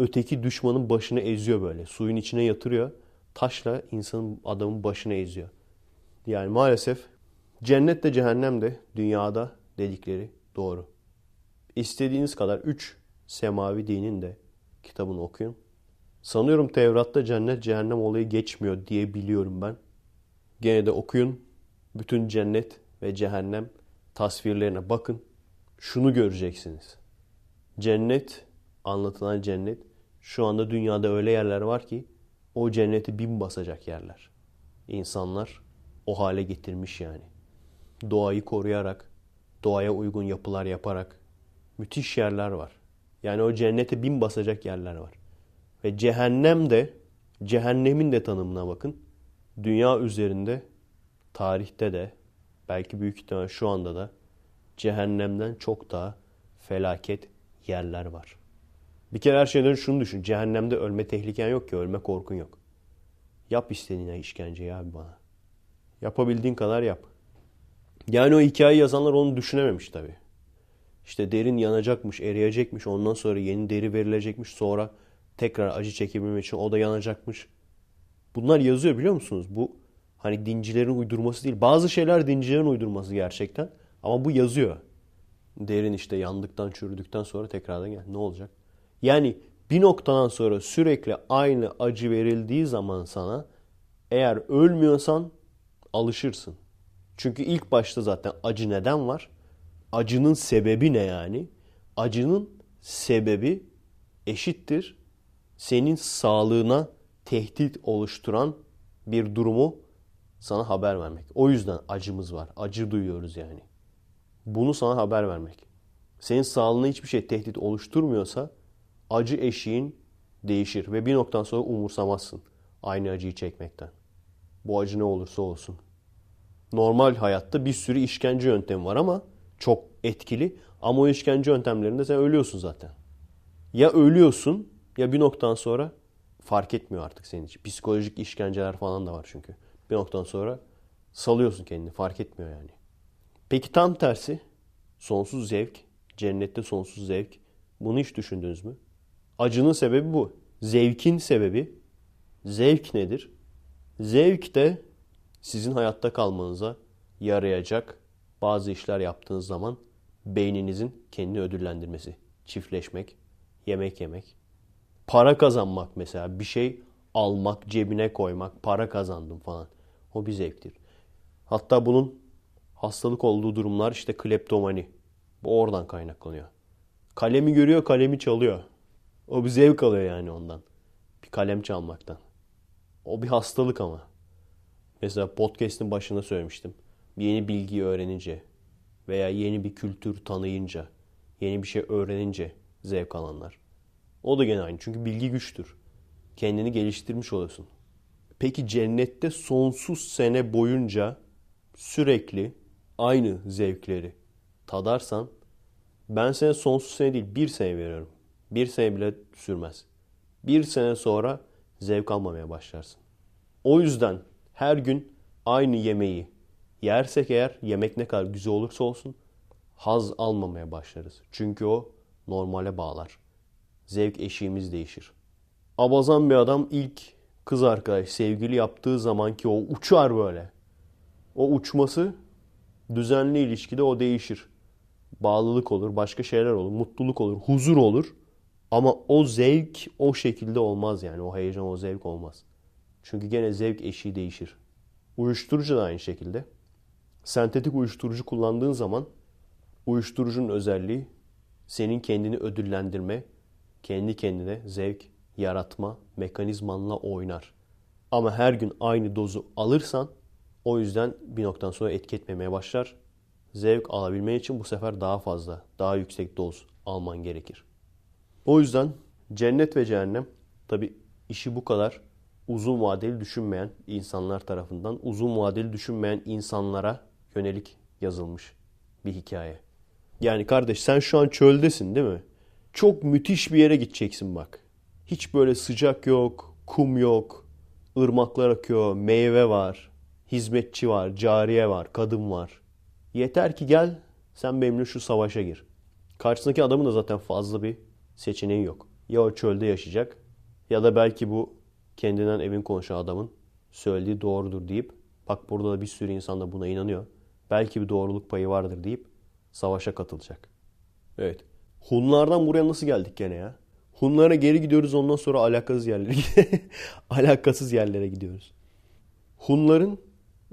öteki düşmanın başını eziyor böyle. Suyun içine yatırıyor. Taşla insanın adamın başını eziyor. Yani maalesef cennet de cehennem de dünyada dedikleri doğru. İstediğiniz kadar 3 semavi dinin de kitabını okuyun. Sanıyorum Tevrat'ta cennet cehennem olayı geçmiyor diye biliyorum ben. Gene de okuyun. Bütün cennet ve cehennem tasvirlerine bakın. Şunu göreceksiniz. Cennet, anlatılan cennet şu anda dünyada öyle yerler var ki o cenneti bin basacak yerler. İnsanlar o hale getirmiş yani. Doğayı koruyarak, doğaya uygun yapılar yaparak müthiş yerler var. Yani o cennete bin basacak yerler var. Ve cehennem de, cehennemin de tanımına bakın. Dünya üzerinde, tarihte de, belki büyük ihtimal şu anda da cehennemden çok daha felaket yerler var. Bir kere her şeyden şunu düşün. Cehennemde ölme tehliken yok ki, ölme korkun yok. Yap istediğine işkenceyi abi bana. Yapabildiğin kadar yap. Yani o hikayeyi yazanlar onu düşünememiş tabii. İşte derin yanacakmış, eriyecekmiş. Ondan sonra yeni deri verilecekmiş. Sonra tekrar acı çekebilmek için o da yanacakmış. Bunlar yazıyor biliyor musunuz? Bu hani dincilerin uydurması değil. Bazı şeyler dincilerin uydurması gerçekten. Ama bu yazıyor. Derin işte yandıktan çürüdükten sonra tekrardan gel. Ne olacak? Yani bir noktadan sonra sürekli aynı acı verildiği zaman sana eğer ölmüyorsan alışırsın. Çünkü ilk başta zaten acı neden var? Acının sebebi ne yani? Acının sebebi eşittir senin sağlığına tehdit oluşturan bir durumu sana haber vermek. O yüzden acımız var. Acı duyuyoruz yani. Bunu sana haber vermek. Senin sağlığına hiçbir şey tehdit oluşturmuyorsa acı eşiğin değişir ve bir noktadan sonra umursamazsın aynı acıyı çekmekten. Bu acı ne olursa olsun. Normal hayatta bir sürü işkence yöntemi var ama çok etkili. Ama o işkence yöntemlerinde sen ölüyorsun zaten. Ya ölüyorsun ya bir noktadan sonra fark etmiyor artık senin için. Psikolojik işkenceler falan da var çünkü. Bir noktadan sonra salıyorsun kendini fark etmiyor yani. Peki tam tersi sonsuz zevk, cennette sonsuz zevk. Bunu hiç düşündünüz mü? Acının sebebi bu. Zevkin sebebi zevk nedir? Zevk de sizin hayatta kalmanıza yarayacak bazı işler yaptığınız zaman beyninizin kendini ödüllendirmesi. Çiftleşmek, yemek yemek, para kazanmak mesela bir şey almak, cebine koymak, para kazandım falan. O bir zevktir. Hatta bunun hastalık olduğu durumlar işte kleptomani. Bu oradan kaynaklanıyor. Kalemi görüyor, kalemi çalıyor. O bir zevk alıyor yani ondan. Bir kalem çalmaktan. O bir hastalık ama. Mesela podcast'in başında söylemiştim. Yeni bilgiyi öğrenince veya yeni bir kültür tanıyınca, yeni bir şey öğrenince zevk alanlar. O da gene aynı. Çünkü bilgi güçtür. Kendini geliştirmiş oluyorsun. Peki cennette sonsuz sene boyunca sürekli aynı zevkleri tadarsan ben sana sonsuz sene değil bir sene veriyorum. Bir sene bile sürmez. Bir sene sonra zevk almamaya başlarsın. O yüzden her gün aynı yemeği yersek eğer yemek ne kadar güzel olursa olsun haz almamaya başlarız. Çünkü o normale bağlar zevk eşiğimiz değişir. Abazan bir adam ilk kız arkadaş sevgili yaptığı zamanki o uçar böyle. O uçması düzenli ilişkide o değişir. Bağlılık olur, başka şeyler olur, mutluluk olur, huzur olur. Ama o zevk o şekilde olmaz yani. O heyecan, o zevk olmaz. Çünkü gene zevk eşiği değişir. Uyuşturucu da aynı şekilde. Sentetik uyuşturucu kullandığın zaman uyuşturucunun özelliği senin kendini ödüllendirme, kendi kendine zevk yaratma mekanizmanla oynar. Ama her gün aynı dozu alırsan o yüzden bir noktadan sonra etki etmemeye başlar. Zevk alabilmen için bu sefer daha fazla, daha yüksek doz alman gerekir. O yüzden cennet ve cehennem tabi işi bu kadar uzun vadeli düşünmeyen insanlar tarafından uzun vadeli düşünmeyen insanlara yönelik yazılmış bir hikaye. Yani kardeş sen şu an çöldesin değil mi? Çok müthiş bir yere gideceksin bak. Hiç böyle sıcak yok, kum yok, ırmaklar akıyor, meyve var, hizmetçi var, cariye var, kadın var. Yeter ki gel sen benimle şu savaşa gir. Karşısındaki adamın da zaten fazla bir seçeneği yok. Ya o çölde yaşayacak ya da belki bu kendinden evin konuşan adamın söylediği doğrudur deyip bak burada da bir sürü insan da buna inanıyor. Belki bir doğruluk payı vardır deyip savaşa katılacak. Evet. Hunlardan buraya nasıl geldik gene ya? Hunlara geri gidiyoruz ondan sonra alakasız yerlere [laughs] alakasız yerlere gidiyoruz. Hunların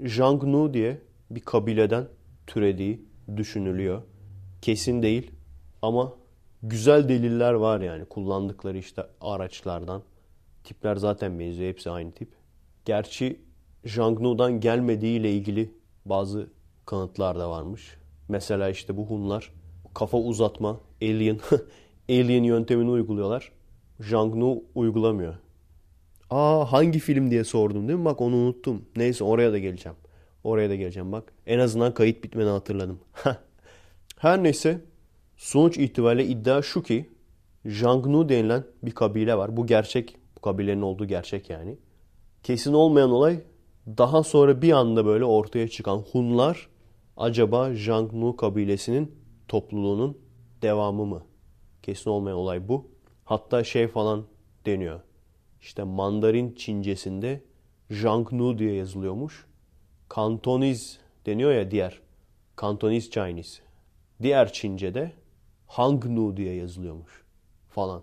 Jangnu diye bir kabileden türediği düşünülüyor. Kesin değil ama güzel deliller var yani kullandıkları işte araçlardan. Tipler zaten benziyor. Hepsi aynı tip. Gerçi Jangnu'dan gelmediği ile ilgili bazı kanıtlar da varmış. Mesela işte bu Hunlar kafa uzatma, alien, [laughs] alien yöntemini uyguluyorlar. Jangnu uygulamıyor. Aa hangi film diye sordum değil mi? Bak onu unuttum. Neyse oraya da geleceğim. Oraya da geleceğim bak. En azından kayıt bitmeni hatırladım. [laughs] Her neyse sonuç itibariyle iddia şu ki Jangnu denilen bir kabile var. Bu gerçek. Bu kabilenin olduğu gerçek yani. Kesin olmayan olay daha sonra bir anda böyle ortaya çıkan Hunlar acaba Jangnu kabilesinin topluluğunun devamı mı? Kesin olmayan olay bu. Hatta şey falan deniyor. İşte Mandarin Çincesinde Jangnu diye yazılıyormuş. Kantoniz deniyor ya diğer. Kantoniz Chinese. Diğer Çince'de Hangnu diye yazılıyormuş falan.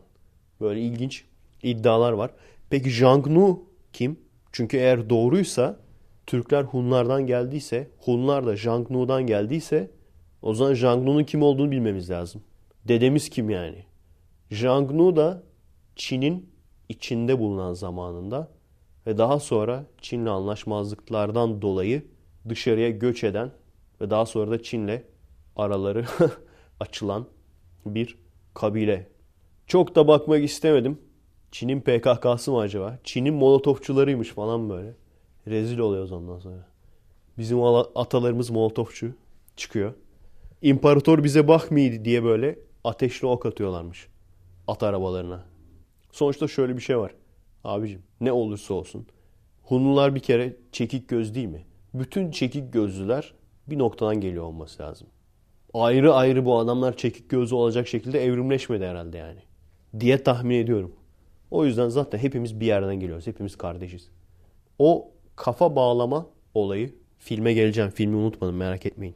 Böyle ilginç iddialar var. Peki Jangnu kim? Çünkü eğer doğruysa Türkler Hunlardan geldiyse, Hunlar da Jangnu'dan geldiyse o zaman Jangnu'nun kim olduğunu bilmemiz lazım. Dedemiz kim yani? Jangnu da Çin'in içinde bulunan zamanında ve daha sonra Çin'le anlaşmazlıklardan dolayı dışarıya göç eden ve daha sonra da Çin'le araları [laughs] açılan bir kabile. Çok da bakmak istemedim. Çin'in PKK'sı mı acaba? Çin'in molotofçularıymış falan böyle. Rezil oluyoruz ondan sonra. Bizim atalarımız molotofçu çıkıyor. İmparator bize bakmıyor diye böyle ateşli ok atıyorlarmış at arabalarına. Sonuçta şöyle bir şey var. Abicim ne olursa olsun. Hunlular bir kere çekik göz değil mi? Bütün çekik gözlüler bir noktadan geliyor olması lazım. Ayrı ayrı bu adamlar çekik gözlü olacak şekilde evrimleşmedi herhalde yani. Diye tahmin ediyorum. O yüzden zaten hepimiz bir yerden geliyoruz. Hepimiz kardeşiz. O kafa bağlama olayı filme geleceğim. Filmi unutmadım merak etmeyin.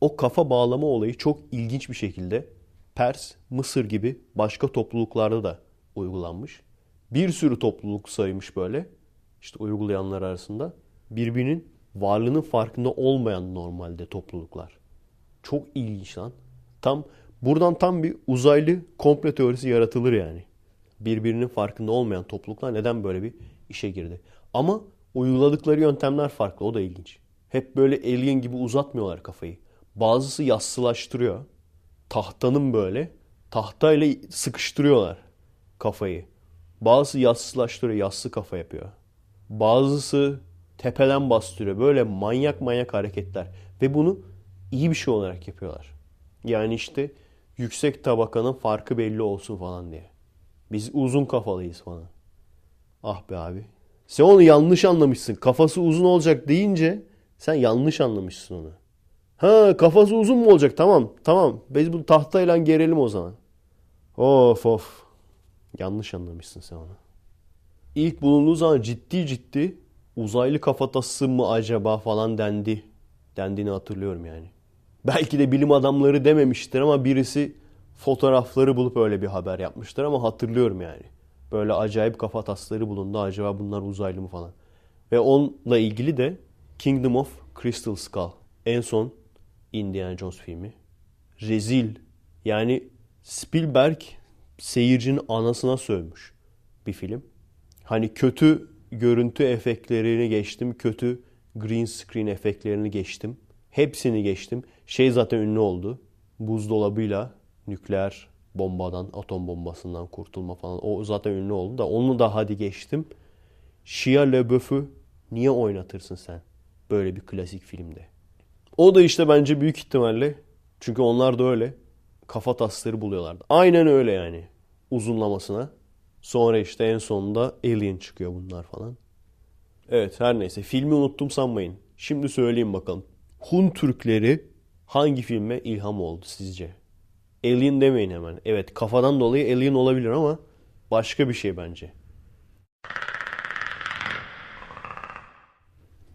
O kafa bağlama olayı çok ilginç bir şekilde Pers, Mısır gibi başka topluluklarda da uygulanmış. Bir sürü topluluk saymış böyle. İşte uygulayanlar arasında birbirinin varlığının farkında olmayan normalde topluluklar. Çok ilginç lan. Tam buradan tam bir uzaylı komple teorisi yaratılır yani. Birbirinin farkında olmayan topluluklar neden böyle bir işe girdi? Ama uyguladıkları yöntemler farklı. O da ilginç. Hep böyle alien gibi uzatmıyorlar kafayı. Bazısı yassılaştırıyor. Tahtanın böyle tahtayla sıkıştırıyorlar kafayı. Bazısı yassılaştırıyor, yassı kafa yapıyor. Bazısı tepeden bastırıyor. Böyle manyak manyak hareketler. Ve bunu iyi bir şey olarak yapıyorlar. Yani işte yüksek tabakanın farkı belli olsun falan diye. Biz uzun kafalıyız falan. Ah be abi. Sen onu yanlış anlamışsın. Kafası uzun olacak deyince sen yanlış anlamışsın onu. Ha kafası uzun mu olacak? Tamam tamam. Biz bu tahtayla gerelim o zaman. Of of. Yanlış anlamışsın sen onu. İlk bulunduğu zaman ciddi ciddi uzaylı kafatası mı acaba falan dendi. Dendiğini hatırlıyorum yani. Belki de bilim adamları dememiştir ama birisi fotoğrafları bulup öyle bir haber yapmıştır ama hatırlıyorum yani. Böyle acayip kafatasları bulundu. Acaba bunlar uzaylı mı falan. Ve onunla ilgili de Kingdom of Crystal Skull En son Indiana Jones filmi. Rezil. Yani Spielberg seyircinin anasına sövmüş bir film. Hani kötü görüntü efektlerini geçtim. Kötü green screen efektlerini geçtim. Hepsini geçtim. Şey zaten ünlü oldu. Buzdolabıyla nükleer bombadan, atom bombasından kurtulma falan. O zaten ünlü oldu da onu da hadi geçtim. Shia LaBeouf'u niye oynatırsın sen böyle bir klasik filmde? O da işte bence büyük ihtimalle çünkü onlar da öyle kafa tasları buluyorlardı. Aynen öyle yani uzunlamasına. Sonra işte en sonunda Alien çıkıyor bunlar falan. Evet her neyse filmi unuttum sanmayın. Şimdi söyleyeyim bakalım. Hun Türkleri hangi filme ilham oldu sizce? Alien demeyin hemen. Evet kafadan dolayı Alien olabilir ama başka bir şey bence.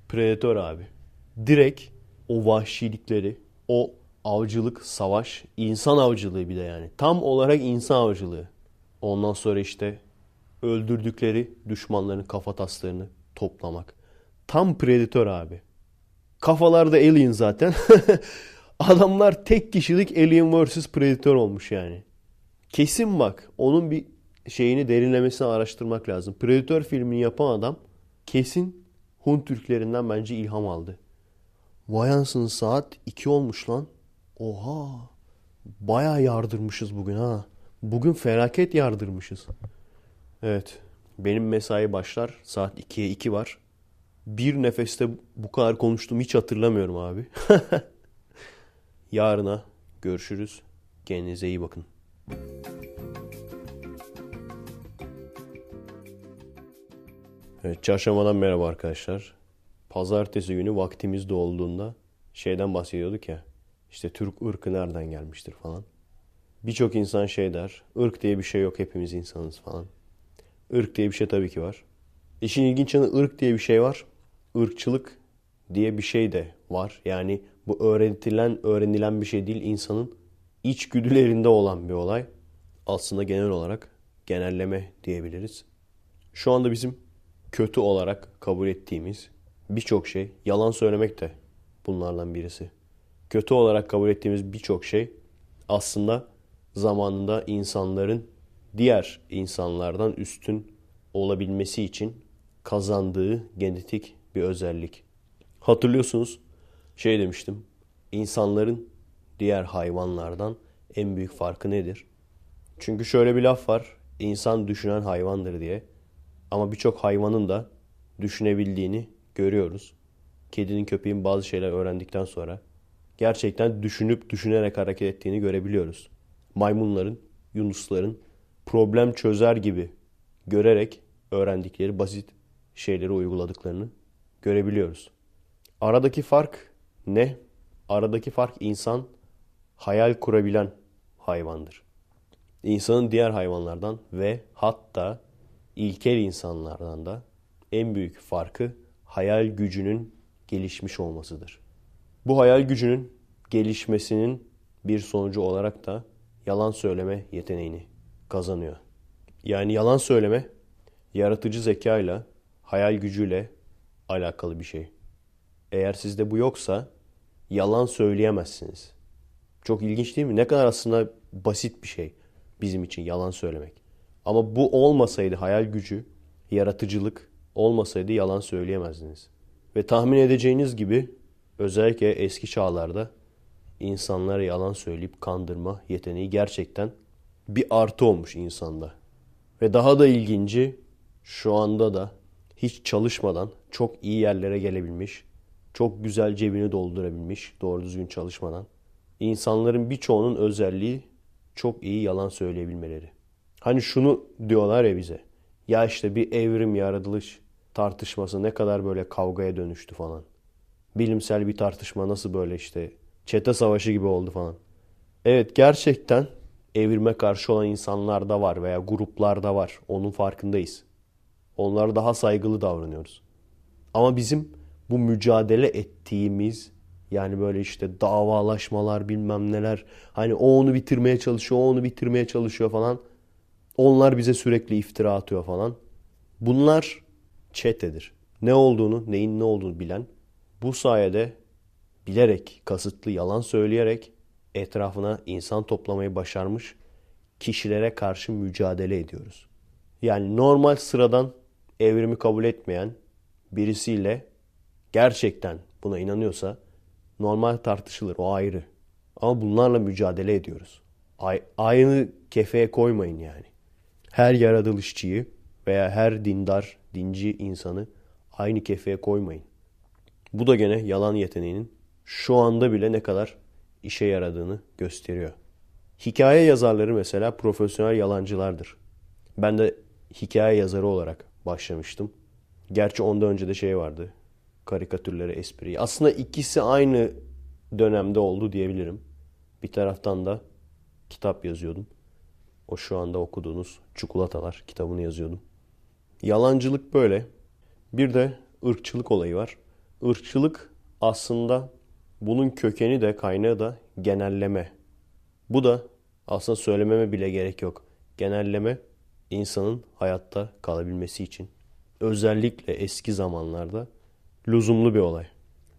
Predator abi. Direkt o vahşilikleri, o avcılık, savaş, insan avcılığı bir de yani. Tam olarak insan avcılığı. Ondan sonra işte öldürdükleri düşmanların kafataslarını toplamak. Tam Predator abi. Kafalarda Alien zaten. [laughs] Adamlar tek kişilik Alien vs Predator olmuş yani. Kesin bak onun bir şeyini derinlemesine araştırmak lazım. Predator filmini yapan adam kesin Hun Türklerinden bence ilham aldı. Vay ansın saat 2 olmuş lan. Oha. Baya yardırmışız bugün ha. Bugün felaket yardırmışız. Evet. Benim mesai başlar. Saat 2'ye 2 var. Bir nefeste bu kadar konuştum hiç hatırlamıyorum abi. [laughs] Yarına görüşürüz. Kendinize iyi bakın. Evet, çarşambadan merhaba arkadaşlar. Pazartesi günü vaktimiz olduğunda şeyden bahsediyorduk ya. İşte Türk ırkı nereden gelmiştir falan. Birçok insan şey der. ırk diye bir şey yok hepimiz insanız falan. Irk diye bir şey tabii ki var. İşin ilginç yanı ırk diye bir şey var. Irkçılık diye bir şey de var. Yani bu öğretilen, öğrenilen bir şey değil. insanın içgüdülerinde olan bir olay. Aslında genel olarak genelleme diyebiliriz. Şu anda bizim kötü olarak kabul ettiğimiz birçok şey, yalan söylemek de bunlardan birisi. Kötü olarak kabul ettiğimiz birçok şey aslında zamanında insanların diğer insanlardan üstün olabilmesi için kazandığı genetik bir özellik. Hatırlıyorsunuz şey demiştim. İnsanların diğer hayvanlardan en büyük farkı nedir? Çünkü şöyle bir laf var. İnsan düşünen hayvandır diye. Ama birçok hayvanın da düşünebildiğini görüyoruz. Kedinin köpeğin bazı şeyler öğrendikten sonra gerçekten düşünüp düşünerek hareket ettiğini görebiliyoruz. Maymunların, yunusların problem çözer gibi görerek öğrendikleri basit şeyleri uyguladıklarını görebiliyoruz. Aradaki fark ne? Aradaki fark insan hayal kurabilen hayvandır. İnsanın diğer hayvanlardan ve hatta ilkel insanlardan da en büyük farkı hayal gücünün gelişmiş olmasıdır. Bu hayal gücünün gelişmesinin bir sonucu olarak da yalan söyleme yeteneğini kazanıyor. Yani yalan söyleme yaratıcı zekayla, hayal gücüyle alakalı bir şey. Eğer sizde bu yoksa yalan söyleyemezsiniz. Çok ilginç değil mi? Ne kadar aslında basit bir şey bizim için yalan söylemek. Ama bu olmasaydı hayal gücü, yaratıcılık olmasaydı yalan söyleyemezdiniz. Ve tahmin edeceğiniz gibi özellikle eski çağlarda insanlara yalan söyleyip kandırma yeteneği gerçekten bir artı olmuş insanda. Ve daha da ilginci şu anda da hiç çalışmadan çok iyi yerlere gelebilmiş, çok güzel cebini doldurabilmiş doğru düzgün çalışmadan. İnsanların birçoğunun özelliği çok iyi yalan söyleyebilmeleri. Hani şunu diyorlar ya bize. Ya işte bir evrim yaratılış tartışması ne kadar böyle kavgaya dönüştü falan. Bilimsel bir tartışma nasıl böyle işte çete savaşı gibi oldu falan. Evet gerçekten evrime karşı olan insanlar da var veya gruplar da var. Onun farkındayız. Onlara daha saygılı davranıyoruz. Ama bizim bu mücadele ettiğimiz yani böyle işte davalaşmalar bilmem neler hani o onu bitirmeye çalışıyor, o onu bitirmeye çalışıyor falan. Onlar bize sürekli iftira atıyor falan. Bunlar çetedir. Ne olduğunu, neyin ne olduğunu bilen bu sayede bilerek, kasıtlı yalan söyleyerek etrafına insan toplamayı başarmış kişilere karşı mücadele ediyoruz. Yani normal sıradan evrimi kabul etmeyen birisiyle gerçekten buna inanıyorsa normal tartışılır o ayrı. Ama bunlarla mücadele ediyoruz. Aynı kefeye koymayın yani. Her yaratılışçıyı veya her dindar, dinci insanı aynı kefeye koymayın. Bu da gene yalan yeteneğinin şu anda bile ne kadar işe yaradığını gösteriyor. Hikaye yazarları mesela profesyonel yalancılardır. Ben de hikaye yazarı olarak başlamıştım. Gerçi ondan önce de şey vardı. Karikatürleri, espriyi. Aslında ikisi aynı dönemde oldu diyebilirim. Bir taraftan da kitap yazıyordum. O şu anda okuduğunuz Çikolatalar kitabını yazıyordum. Yalancılık böyle. Bir de ırkçılık olayı var. Irkçılık aslında bunun kökeni de kaynağı da genelleme. Bu da aslında söylememe bile gerek yok. Genelleme insanın hayatta kalabilmesi için özellikle eski zamanlarda lüzumlu bir olay.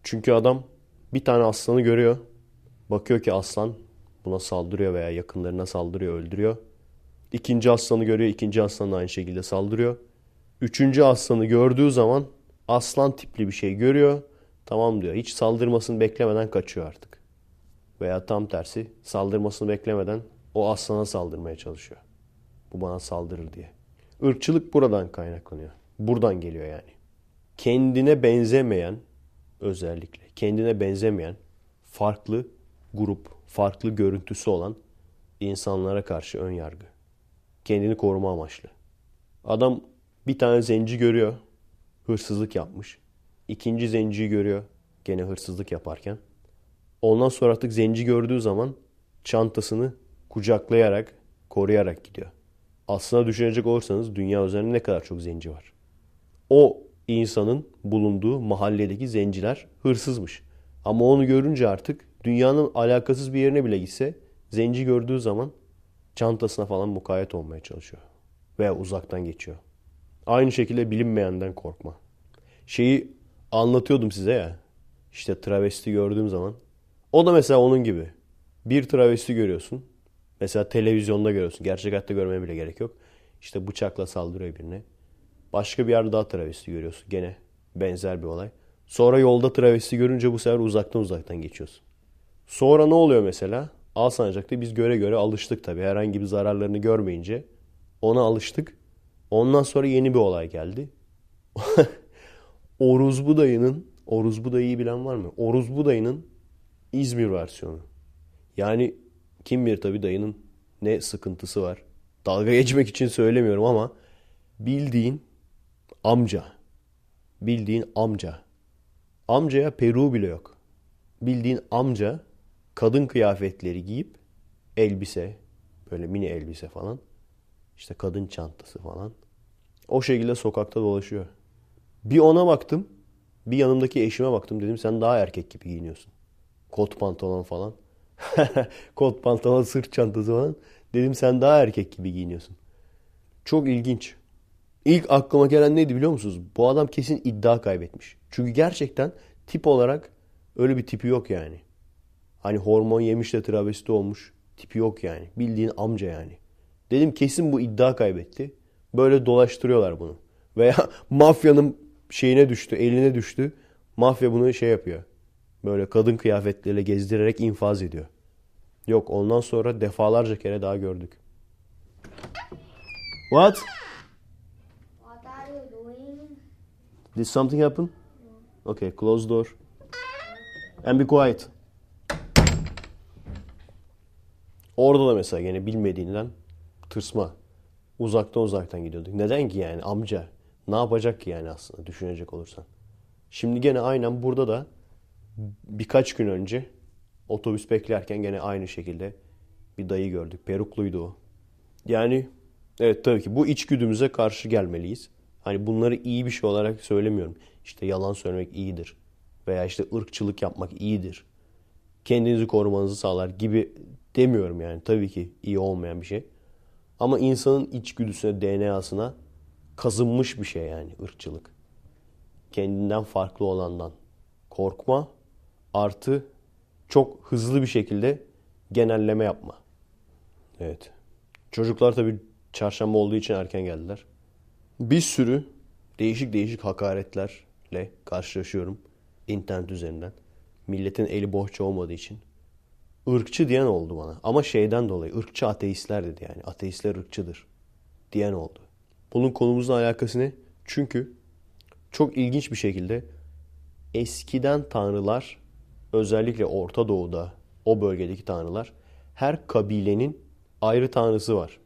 Çünkü adam bir tane aslanı görüyor. Bakıyor ki aslan buna saldırıyor veya yakınlarına saldırıyor, öldürüyor. İkinci aslanı görüyor, ikinci aslan aynı şekilde saldırıyor. Üçüncü aslanı gördüğü zaman aslan tipli bir şey görüyor. Tamam diyor. Hiç saldırmasını beklemeden kaçıyor artık. Veya tam tersi saldırmasını beklemeden o aslana saldırmaya çalışıyor. Bu bana saldırır diye. Irkçılık buradan kaynaklanıyor. Buradan geliyor yani. Kendine benzemeyen özellikle kendine benzemeyen farklı grup, farklı görüntüsü olan insanlara karşı ön yargı. Kendini koruma amaçlı. Adam bir tane zenci görüyor. Hırsızlık yapmış. İkinci zenciyi görüyor. Gene hırsızlık yaparken. Ondan sonra artık zenci gördüğü zaman çantasını kucaklayarak, koruyarak gidiyor. Aslına düşünecek olursanız dünya üzerinde ne kadar çok zenci var. O insanın bulunduğu mahalledeki zenciler hırsızmış. Ama onu görünce artık dünyanın alakasız bir yerine bile gitse zenci gördüğü zaman çantasına falan mukayyet olmaya çalışıyor. Veya uzaktan geçiyor. Aynı şekilde bilinmeyenden korkma. Şeyi anlatıyordum size ya. İşte travesti gördüğüm zaman. O da mesela onun gibi. Bir travesti görüyorsun. Mesela televizyonda görüyorsun. Gerçek hayatta görmeye bile gerek yok. İşte bıçakla saldırıyor birine. Başka bir yerde daha travesti görüyorsun. Gene benzer bir olay. Sonra yolda travesti görünce bu sefer uzaktan uzaktan geçiyorsun. Sonra ne oluyor mesela? Alsancak'ta biz göre göre alıştık tabii. Herhangi bir zararlarını görmeyince ona alıştık. Ondan sonra yeni bir olay geldi. [laughs] Oruz Budayı'nın, Oruz Budayı'yı bilen var mı? Oruz Budayı'nın İzmir versiyonu. Yani kim bilir tabii dayının ne sıkıntısı var. Dalga geçmek için söylemiyorum ama bildiğin amca. Bildiğin amca. Amcaya peru bile yok. Bildiğin amca kadın kıyafetleri giyip elbise, böyle mini elbise falan. işte kadın çantası falan. O şekilde sokakta dolaşıyor. Bir ona baktım. Bir yanımdaki eşime baktım. Dedim sen daha erkek gibi giyiniyorsun. Kot pantolon falan. [laughs] Kot pantolon, sırt çantası falan. Dedim sen daha erkek gibi giyiniyorsun. Çok ilginç. İlk aklıma gelen neydi biliyor musunuz? Bu adam kesin iddia kaybetmiş. Çünkü gerçekten tip olarak öyle bir tipi yok yani. Hani hormon yemiş de travesti olmuş. Tipi yok yani. Bildiğin amca yani. Dedim kesin bu iddia kaybetti. Böyle dolaştırıyorlar bunu. Veya [laughs] mafyanın şeyine düştü, eline düştü. Mafya bunu şey yapıyor. Böyle kadın kıyafetleriyle gezdirerek infaz ediyor. Yok ondan sonra defalarca kere daha gördük. What? Did something happen? Okay, close door. And be quiet. Orada da mesela yine bilmediğinden tırsma. Uzaktan uzaktan gidiyorduk. Neden ki yani amca? Ne yapacak ki yani aslında düşünecek olursan. Şimdi gene aynen burada da birkaç gün önce otobüs beklerken gene aynı şekilde bir dayı gördük. Perukluydu o. Yani evet tabii ki bu içgüdümüze karşı gelmeliyiz. Hani bunları iyi bir şey olarak söylemiyorum. İşte yalan söylemek iyidir. Veya işte ırkçılık yapmak iyidir. Kendinizi korumanızı sağlar gibi demiyorum yani. Tabii ki iyi olmayan bir şey. Ama insanın içgüdüsüne, DNA'sına kazınmış bir şey yani ırkçılık. Kendinden farklı olandan korkma Artı çok hızlı bir şekilde genelleme yapma. Evet. Çocuklar tabii çarşamba olduğu için erken geldiler. Bir sürü değişik değişik hakaretlerle karşılaşıyorum internet üzerinden. Milletin eli bohça olmadığı için. Irkçı diyen oldu bana. Ama şeyden dolayı ırkçı ateistler dedi yani. Ateistler ırkçıdır diyen oldu. Bunun konumuzla alakası ne? Çünkü çok ilginç bir şekilde eskiden tanrılar özellikle Orta Doğu'da o bölgedeki tanrılar her kabilenin ayrı tanrısı var.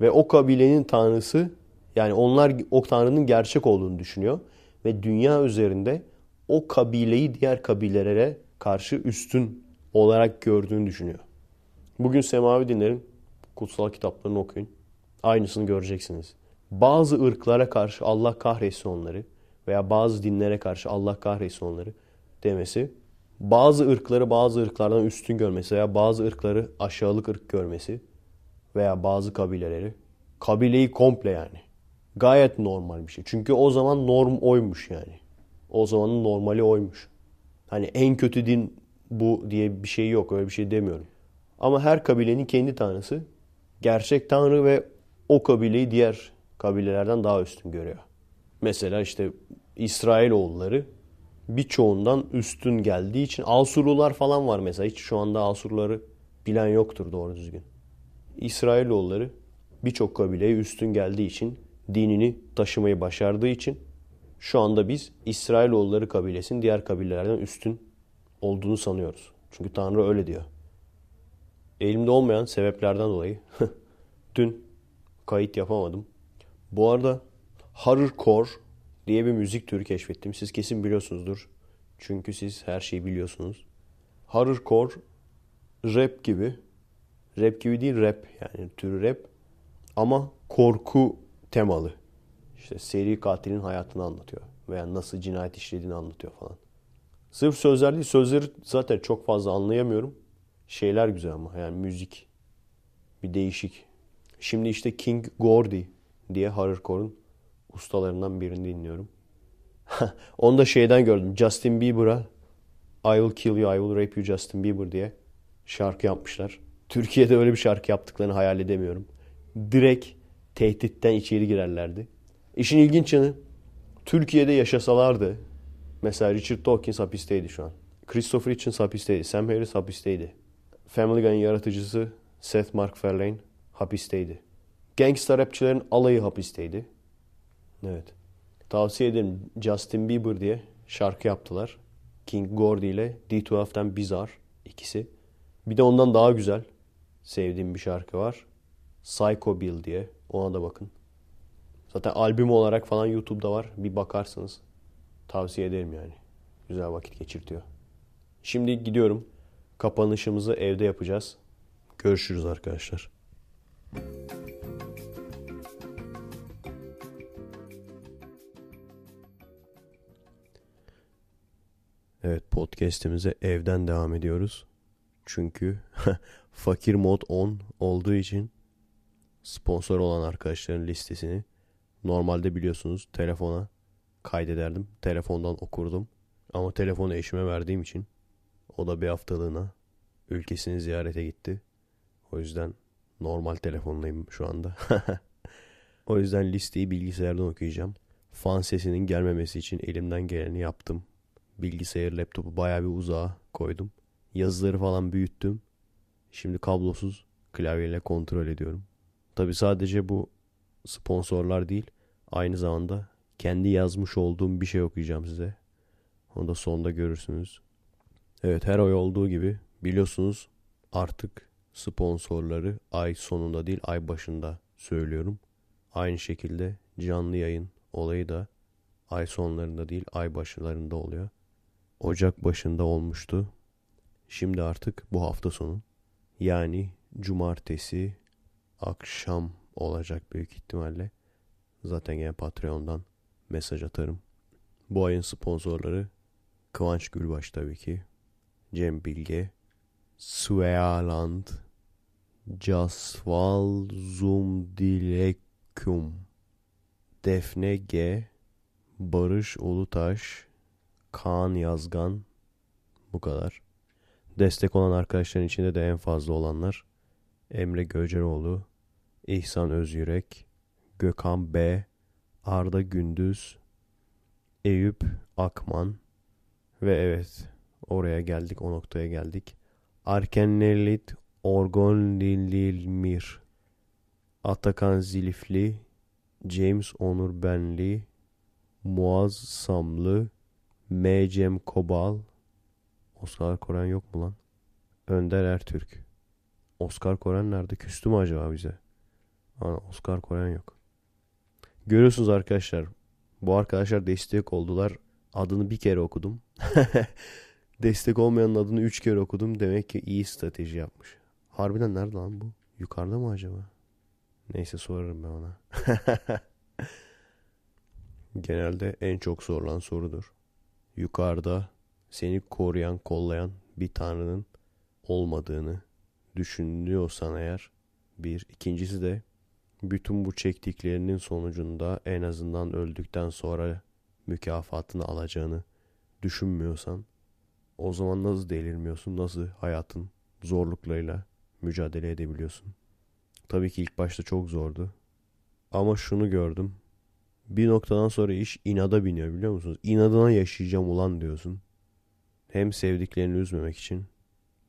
Ve o kabilenin tanrısı yani onlar o tanrının gerçek olduğunu düşünüyor ve dünya üzerinde o kabileyi diğer kabilelere karşı üstün olarak gördüğünü düşünüyor. Bugün semavi dinlerin kutsal kitaplarını okuyun. Aynısını göreceksiniz. Bazı ırklara karşı Allah kahretsin onları veya bazı dinlere karşı Allah kahretsin onları demesi bazı ırkları bazı ırklardan üstün görmesi veya bazı ırkları aşağılık ırk görmesi veya bazı kabileleri kabileyi komple yani. Gayet normal bir şey. Çünkü o zaman norm oymuş yani. O zamanın normali oymuş. Hani en kötü din bu diye bir şey yok. Öyle bir şey demiyorum. Ama her kabilenin kendi tanrısı gerçek tanrı ve o kabileyi diğer kabilelerden daha üstün görüyor. Mesela işte İsrailoğulları birçoğundan üstün geldiği için Asurlular falan var mesela. Hiç şu anda Asurluları bilen yoktur doğru düzgün. İsrailoğulları birçok kabileye üstün geldiği için dinini taşımayı başardığı için şu anda biz İsrailoğulları kabilesinin diğer kabilelerden üstün olduğunu sanıyoruz. Çünkü Tanrı öyle diyor. Elimde olmayan sebeplerden dolayı [laughs] dün kayıt yapamadım. Bu arada horrorcore diye bir müzik türü keşfettim. Siz kesin biliyorsunuzdur. Çünkü siz her şeyi biliyorsunuz. Horrorcore rap gibi. Rap gibi değil rap yani türü rap. Ama korku temalı. İşte seri katilin hayatını anlatıyor. Veya nasıl cinayet işlediğini anlatıyor falan. Sırf sözler değil. Sözleri zaten çok fazla anlayamıyorum. Şeyler güzel ama yani müzik. Bir değişik. Şimdi işte King Gordy diye horrorcore'un ustalarından birini dinliyorum. [laughs] Onu da şeyden gördüm. Justin Bieber'a I will kill you, I will rape you Justin Bieber diye şarkı yapmışlar. Türkiye'de öyle bir şarkı yaptıklarını hayal edemiyorum. Direkt tehditten içeri girerlerdi. İşin ilginç yanı Türkiye'de yaşasalardı mesela Richard Dawkins hapisteydi şu an. Christopher Hitchens hapisteydi. Sam Harris hapisteydi. Family Guy'ın yaratıcısı Seth MacFarlane hapisteydi. Gangster rapçilerin alayı hapisteydi. Evet. Tavsiye ederim. Justin Bieber diye şarkı yaptılar. King Gordy ile D12'den Bizarre ikisi. Bir de ondan daha güzel sevdiğim bir şarkı var. Psycho Bill diye. Ona da bakın. Zaten albüm olarak falan YouTube'da var. Bir bakarsınız. Tavsiye ederim yani. Güzel vakit geçirtiyor. Şimdi gidiyorum. Kapanışımızı evde yapacağız. Görüşürüz arkadaşlar. Evet podcast'imize evden devam ediyoruz. Çünkü [laughs] fakir mod 10 olduğu için sponsor olan arkadaşların listesini normalde biliyorsunuz telefona kaydederdim. Telefondan okurdum. Ama telefonu eşime verdiğim için o da bir haftalığına ülkesini ziyarete gitti. O yüzden normal telefonlayım şu anda. [laughs] o yüzden listeyi bilgisayardan okuyacağım. Fan sesinin gelmemesi için elimden geleni yaptım. Bilgisayar laptopu bayağı bir uzağa koydum. Yazıları falan büyüttüm. Şimdi kablosuz klavyeyle kontrol ediyorum. Tabi sadece bu sponsorlar değil. Aynı zamanda kendi yazmış olduğum bir şey okuyacağım size. Onu da sonda görürsünüz. Evet her ay olduğu gibi biliyorsunuz artık sponsorları ay sonunda değil ay başında söylüyorum. Aynı şekilde canlı yayın olayı da ay sonlarında değil ay başlarında oluyor. Ocak başında olmuştu. Şimdi artık bu hafta sonu yani cumartesi akşam olacak büyük ihtimalle. Zaten yine Patreon'dan mesaj atarım. Bu ayın sponsorları Kıvanç Gülbaş tabii ki. Cem Bilge. Svealand. Casval Zum Dilekum. Defne G. Barış Ulutaş. Kaan Yazgan. Bu kadar. Destek olan arkadaşların içinde de en fazla olanlar Emre Göceroğlu, İhsan Özyürek, Gökhan B, Arda Gündüz, Eyüp Akman ve evet oraya geldik o noktaya geldik. Arkennelit Orgon Lilmir, Atakan Zilifli, James Onur Benli, Muaz Samlı, M. Kobal, Oscar Koren yok mu lan? Önder Ertürk. Oscar Koren nerede? Küstü mü acaba bize? Ana Oscar Koren yok. Görüyorsunuz arkadaşlar. Bu arkadaşlar destek oldular. Adını bir kere okudum. [laughs] destek olmayanın adını üç kere okudum. Demek ki iyi strateji yapmış. Harbiden nerede lan bu? Yukarıda mı acaba? Neyse sorarım ben ona. [laughs] Genelde en çok sorulan sorudur. Yukarıda seni koruyan, kollayan bir tanrının olmadığını düşünüyorsan eğer bir. ikincisi de bütün bu çektiklerinin sonucunda en azından öldükten sonra mükafatını alacağını düşünmüyorsan o zaman nasıl delirmiyorsun? Nasıl hayatın zorluklarıyla mücadele edebiliyorsun? Tabii ki ilk başta çok zordu. Ama şunu gördüm. Bir noktadan sonra iş inada biniyor biliyor musunuz? İnadına yaşayacağım ulan diyorsun. Hem sevdiklerini üzmemek için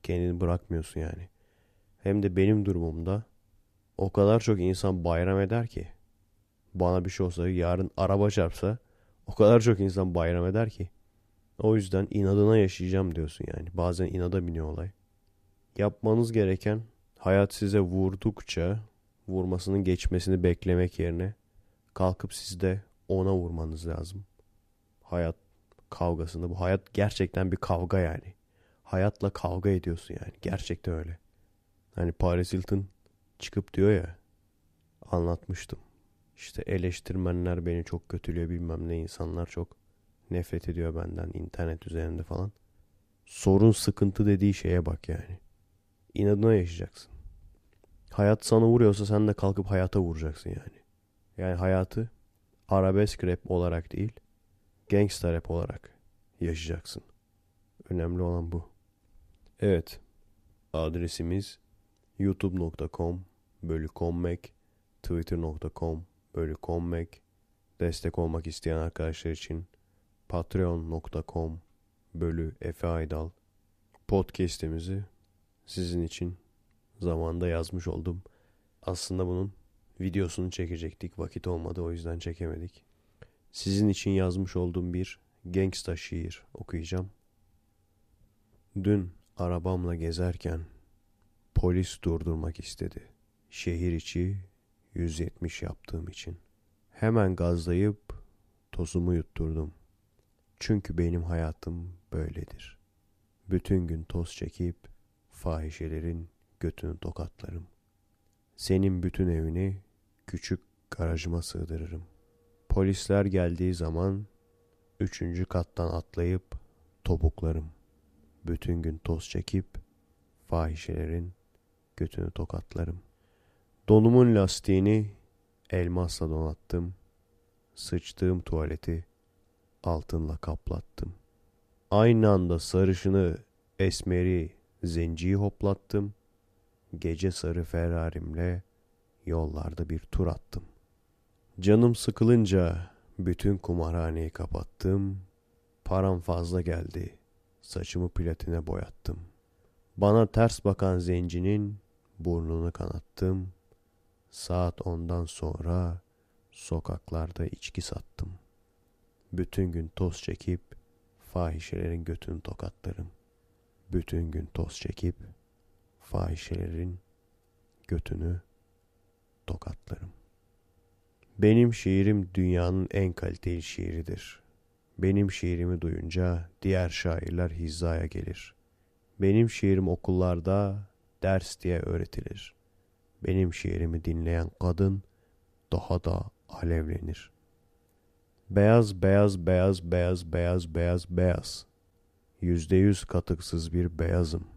kendini bırakmıyorsun yani. Hem de benim durumumda o kadar çok insan bayram eder ki bana bir şey olsa yarın araba çarpsa o kadar çok insan bayram eder ki o yüzden inadına yaşayacağım diyorsun yani. Bazen inada biniyor olay. Yapmanız gereken hayat size vurdukça vurmasının geçmesini beklemek yerine kalkıp siz de ona vurmanız lazım. Hayat kavgasında bu hayat gerçekten bir kavga yani. Hayatla kavga ediyorsun yani. Gerçekten öyle. Hani Paris Hilton çıkıp diyor ya anlatmıştım. İşte eleştirmenler beni çok kötülüyor bilmem ne insanlar çok nefret ediyor benden internet üzerinde falan. Sorun sıkıntı dediği şeye bak yani. İnadına yaşayacaksın. Hayat sana vuruyorsa sen de kalkıp hayata vuracaksın yani. Yani hayatı arabesk rap olarak değil, gangsta rap olarak yaşayacaksın. Önemli olan bu. Evet, adresimiz youtube.com bölü kommek, twitter.com bölü kommek, destek olmak isteyen arkadaşlar için patreon.com bölü Efe Aydal podcast'imizi sizin için zamanda yazmış oldum. Aslında bunun videosunu çekecektik. Vakit olmadı o yüzden çekemedik. Sizin için yazmış olduğum bir gangsta şiir okuyacağım. Dün arabamla gezerken polis durdurmak istedi. Şehir içi 170 yaptığım için. Hemen gazlayıp tozumu yutturdum. Çünkü benim hayatım böyledir. Bütün gün toz çekip fahişelerin götünü tokatlarım. Senin bütün evini küçük garajıma sığdırırım. Polisler geldiği zaman üçüncü kattan atlayıp topuklarım. Bütün gün toz çekip fahişelerin götünü tokatlarım. Donumun lastiğini elmasla donattım. Sıçtığım tuvaleti altınla kaplattım. Aynı anda sarışını, esmeri, zenciyi hoplattım. Gece sarı Ferrari'mle yollarda bir tur attım. Canım sıkılınca bütün kumarhaneyi kapattım. Param fazla geldi. Saçımı platine boyattım. Bana ters bakan zencinin burnunu kanattım. Saat ondan sonra sokaklarda içki sattım. Bütün gün toz çekip fahişelerin götünü tokatlarım. Bütün gün toz çekip fahişelerin götünü tokatlarım. Benim şiirim dünyanın en kaliteli şiiridir. Benim şiirimi duyunca diğer şairler hizaya gelir. Benim şiirim okullarda ders diye öğretilir. Benim şiirimi dinleyen kadın daha da alevlenir. Beyaz beyaz beyaz beyaz beyaz beyaz beyaz. Yüzde yüz katıksız bir beyazım.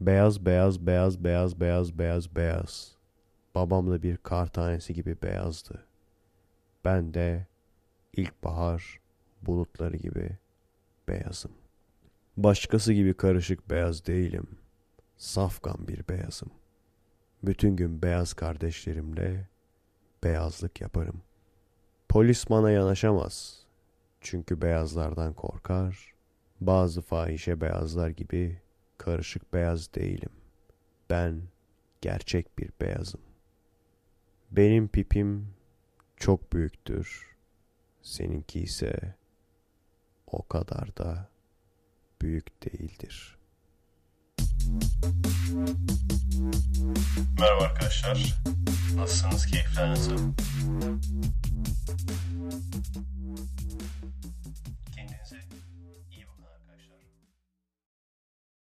Beyaz beyaz beyaz beyaz beyaz beyaz beyaz. Babam da bir kar tanesi gibi beyazdı. Ben de ilkbahar bulutları gibi beyazım. Başkası gibi karışık beyaz değilim. Safkan bir beyazım. Bütün gün beyaz kardeşlerimle beyazlık yaparım. Polis bana yanaşamaz. Çünkü beyazlardan korkar. Bazı fahişe beyazlar gibi karışık beyaz değilim. Ben gerçek bir beyazım. Benim pipim çok büyüktür. Seninki ise o kadar da büyük değildir. Merhaba arkadaşlar. Nasılsınız? Keyifler nasıl?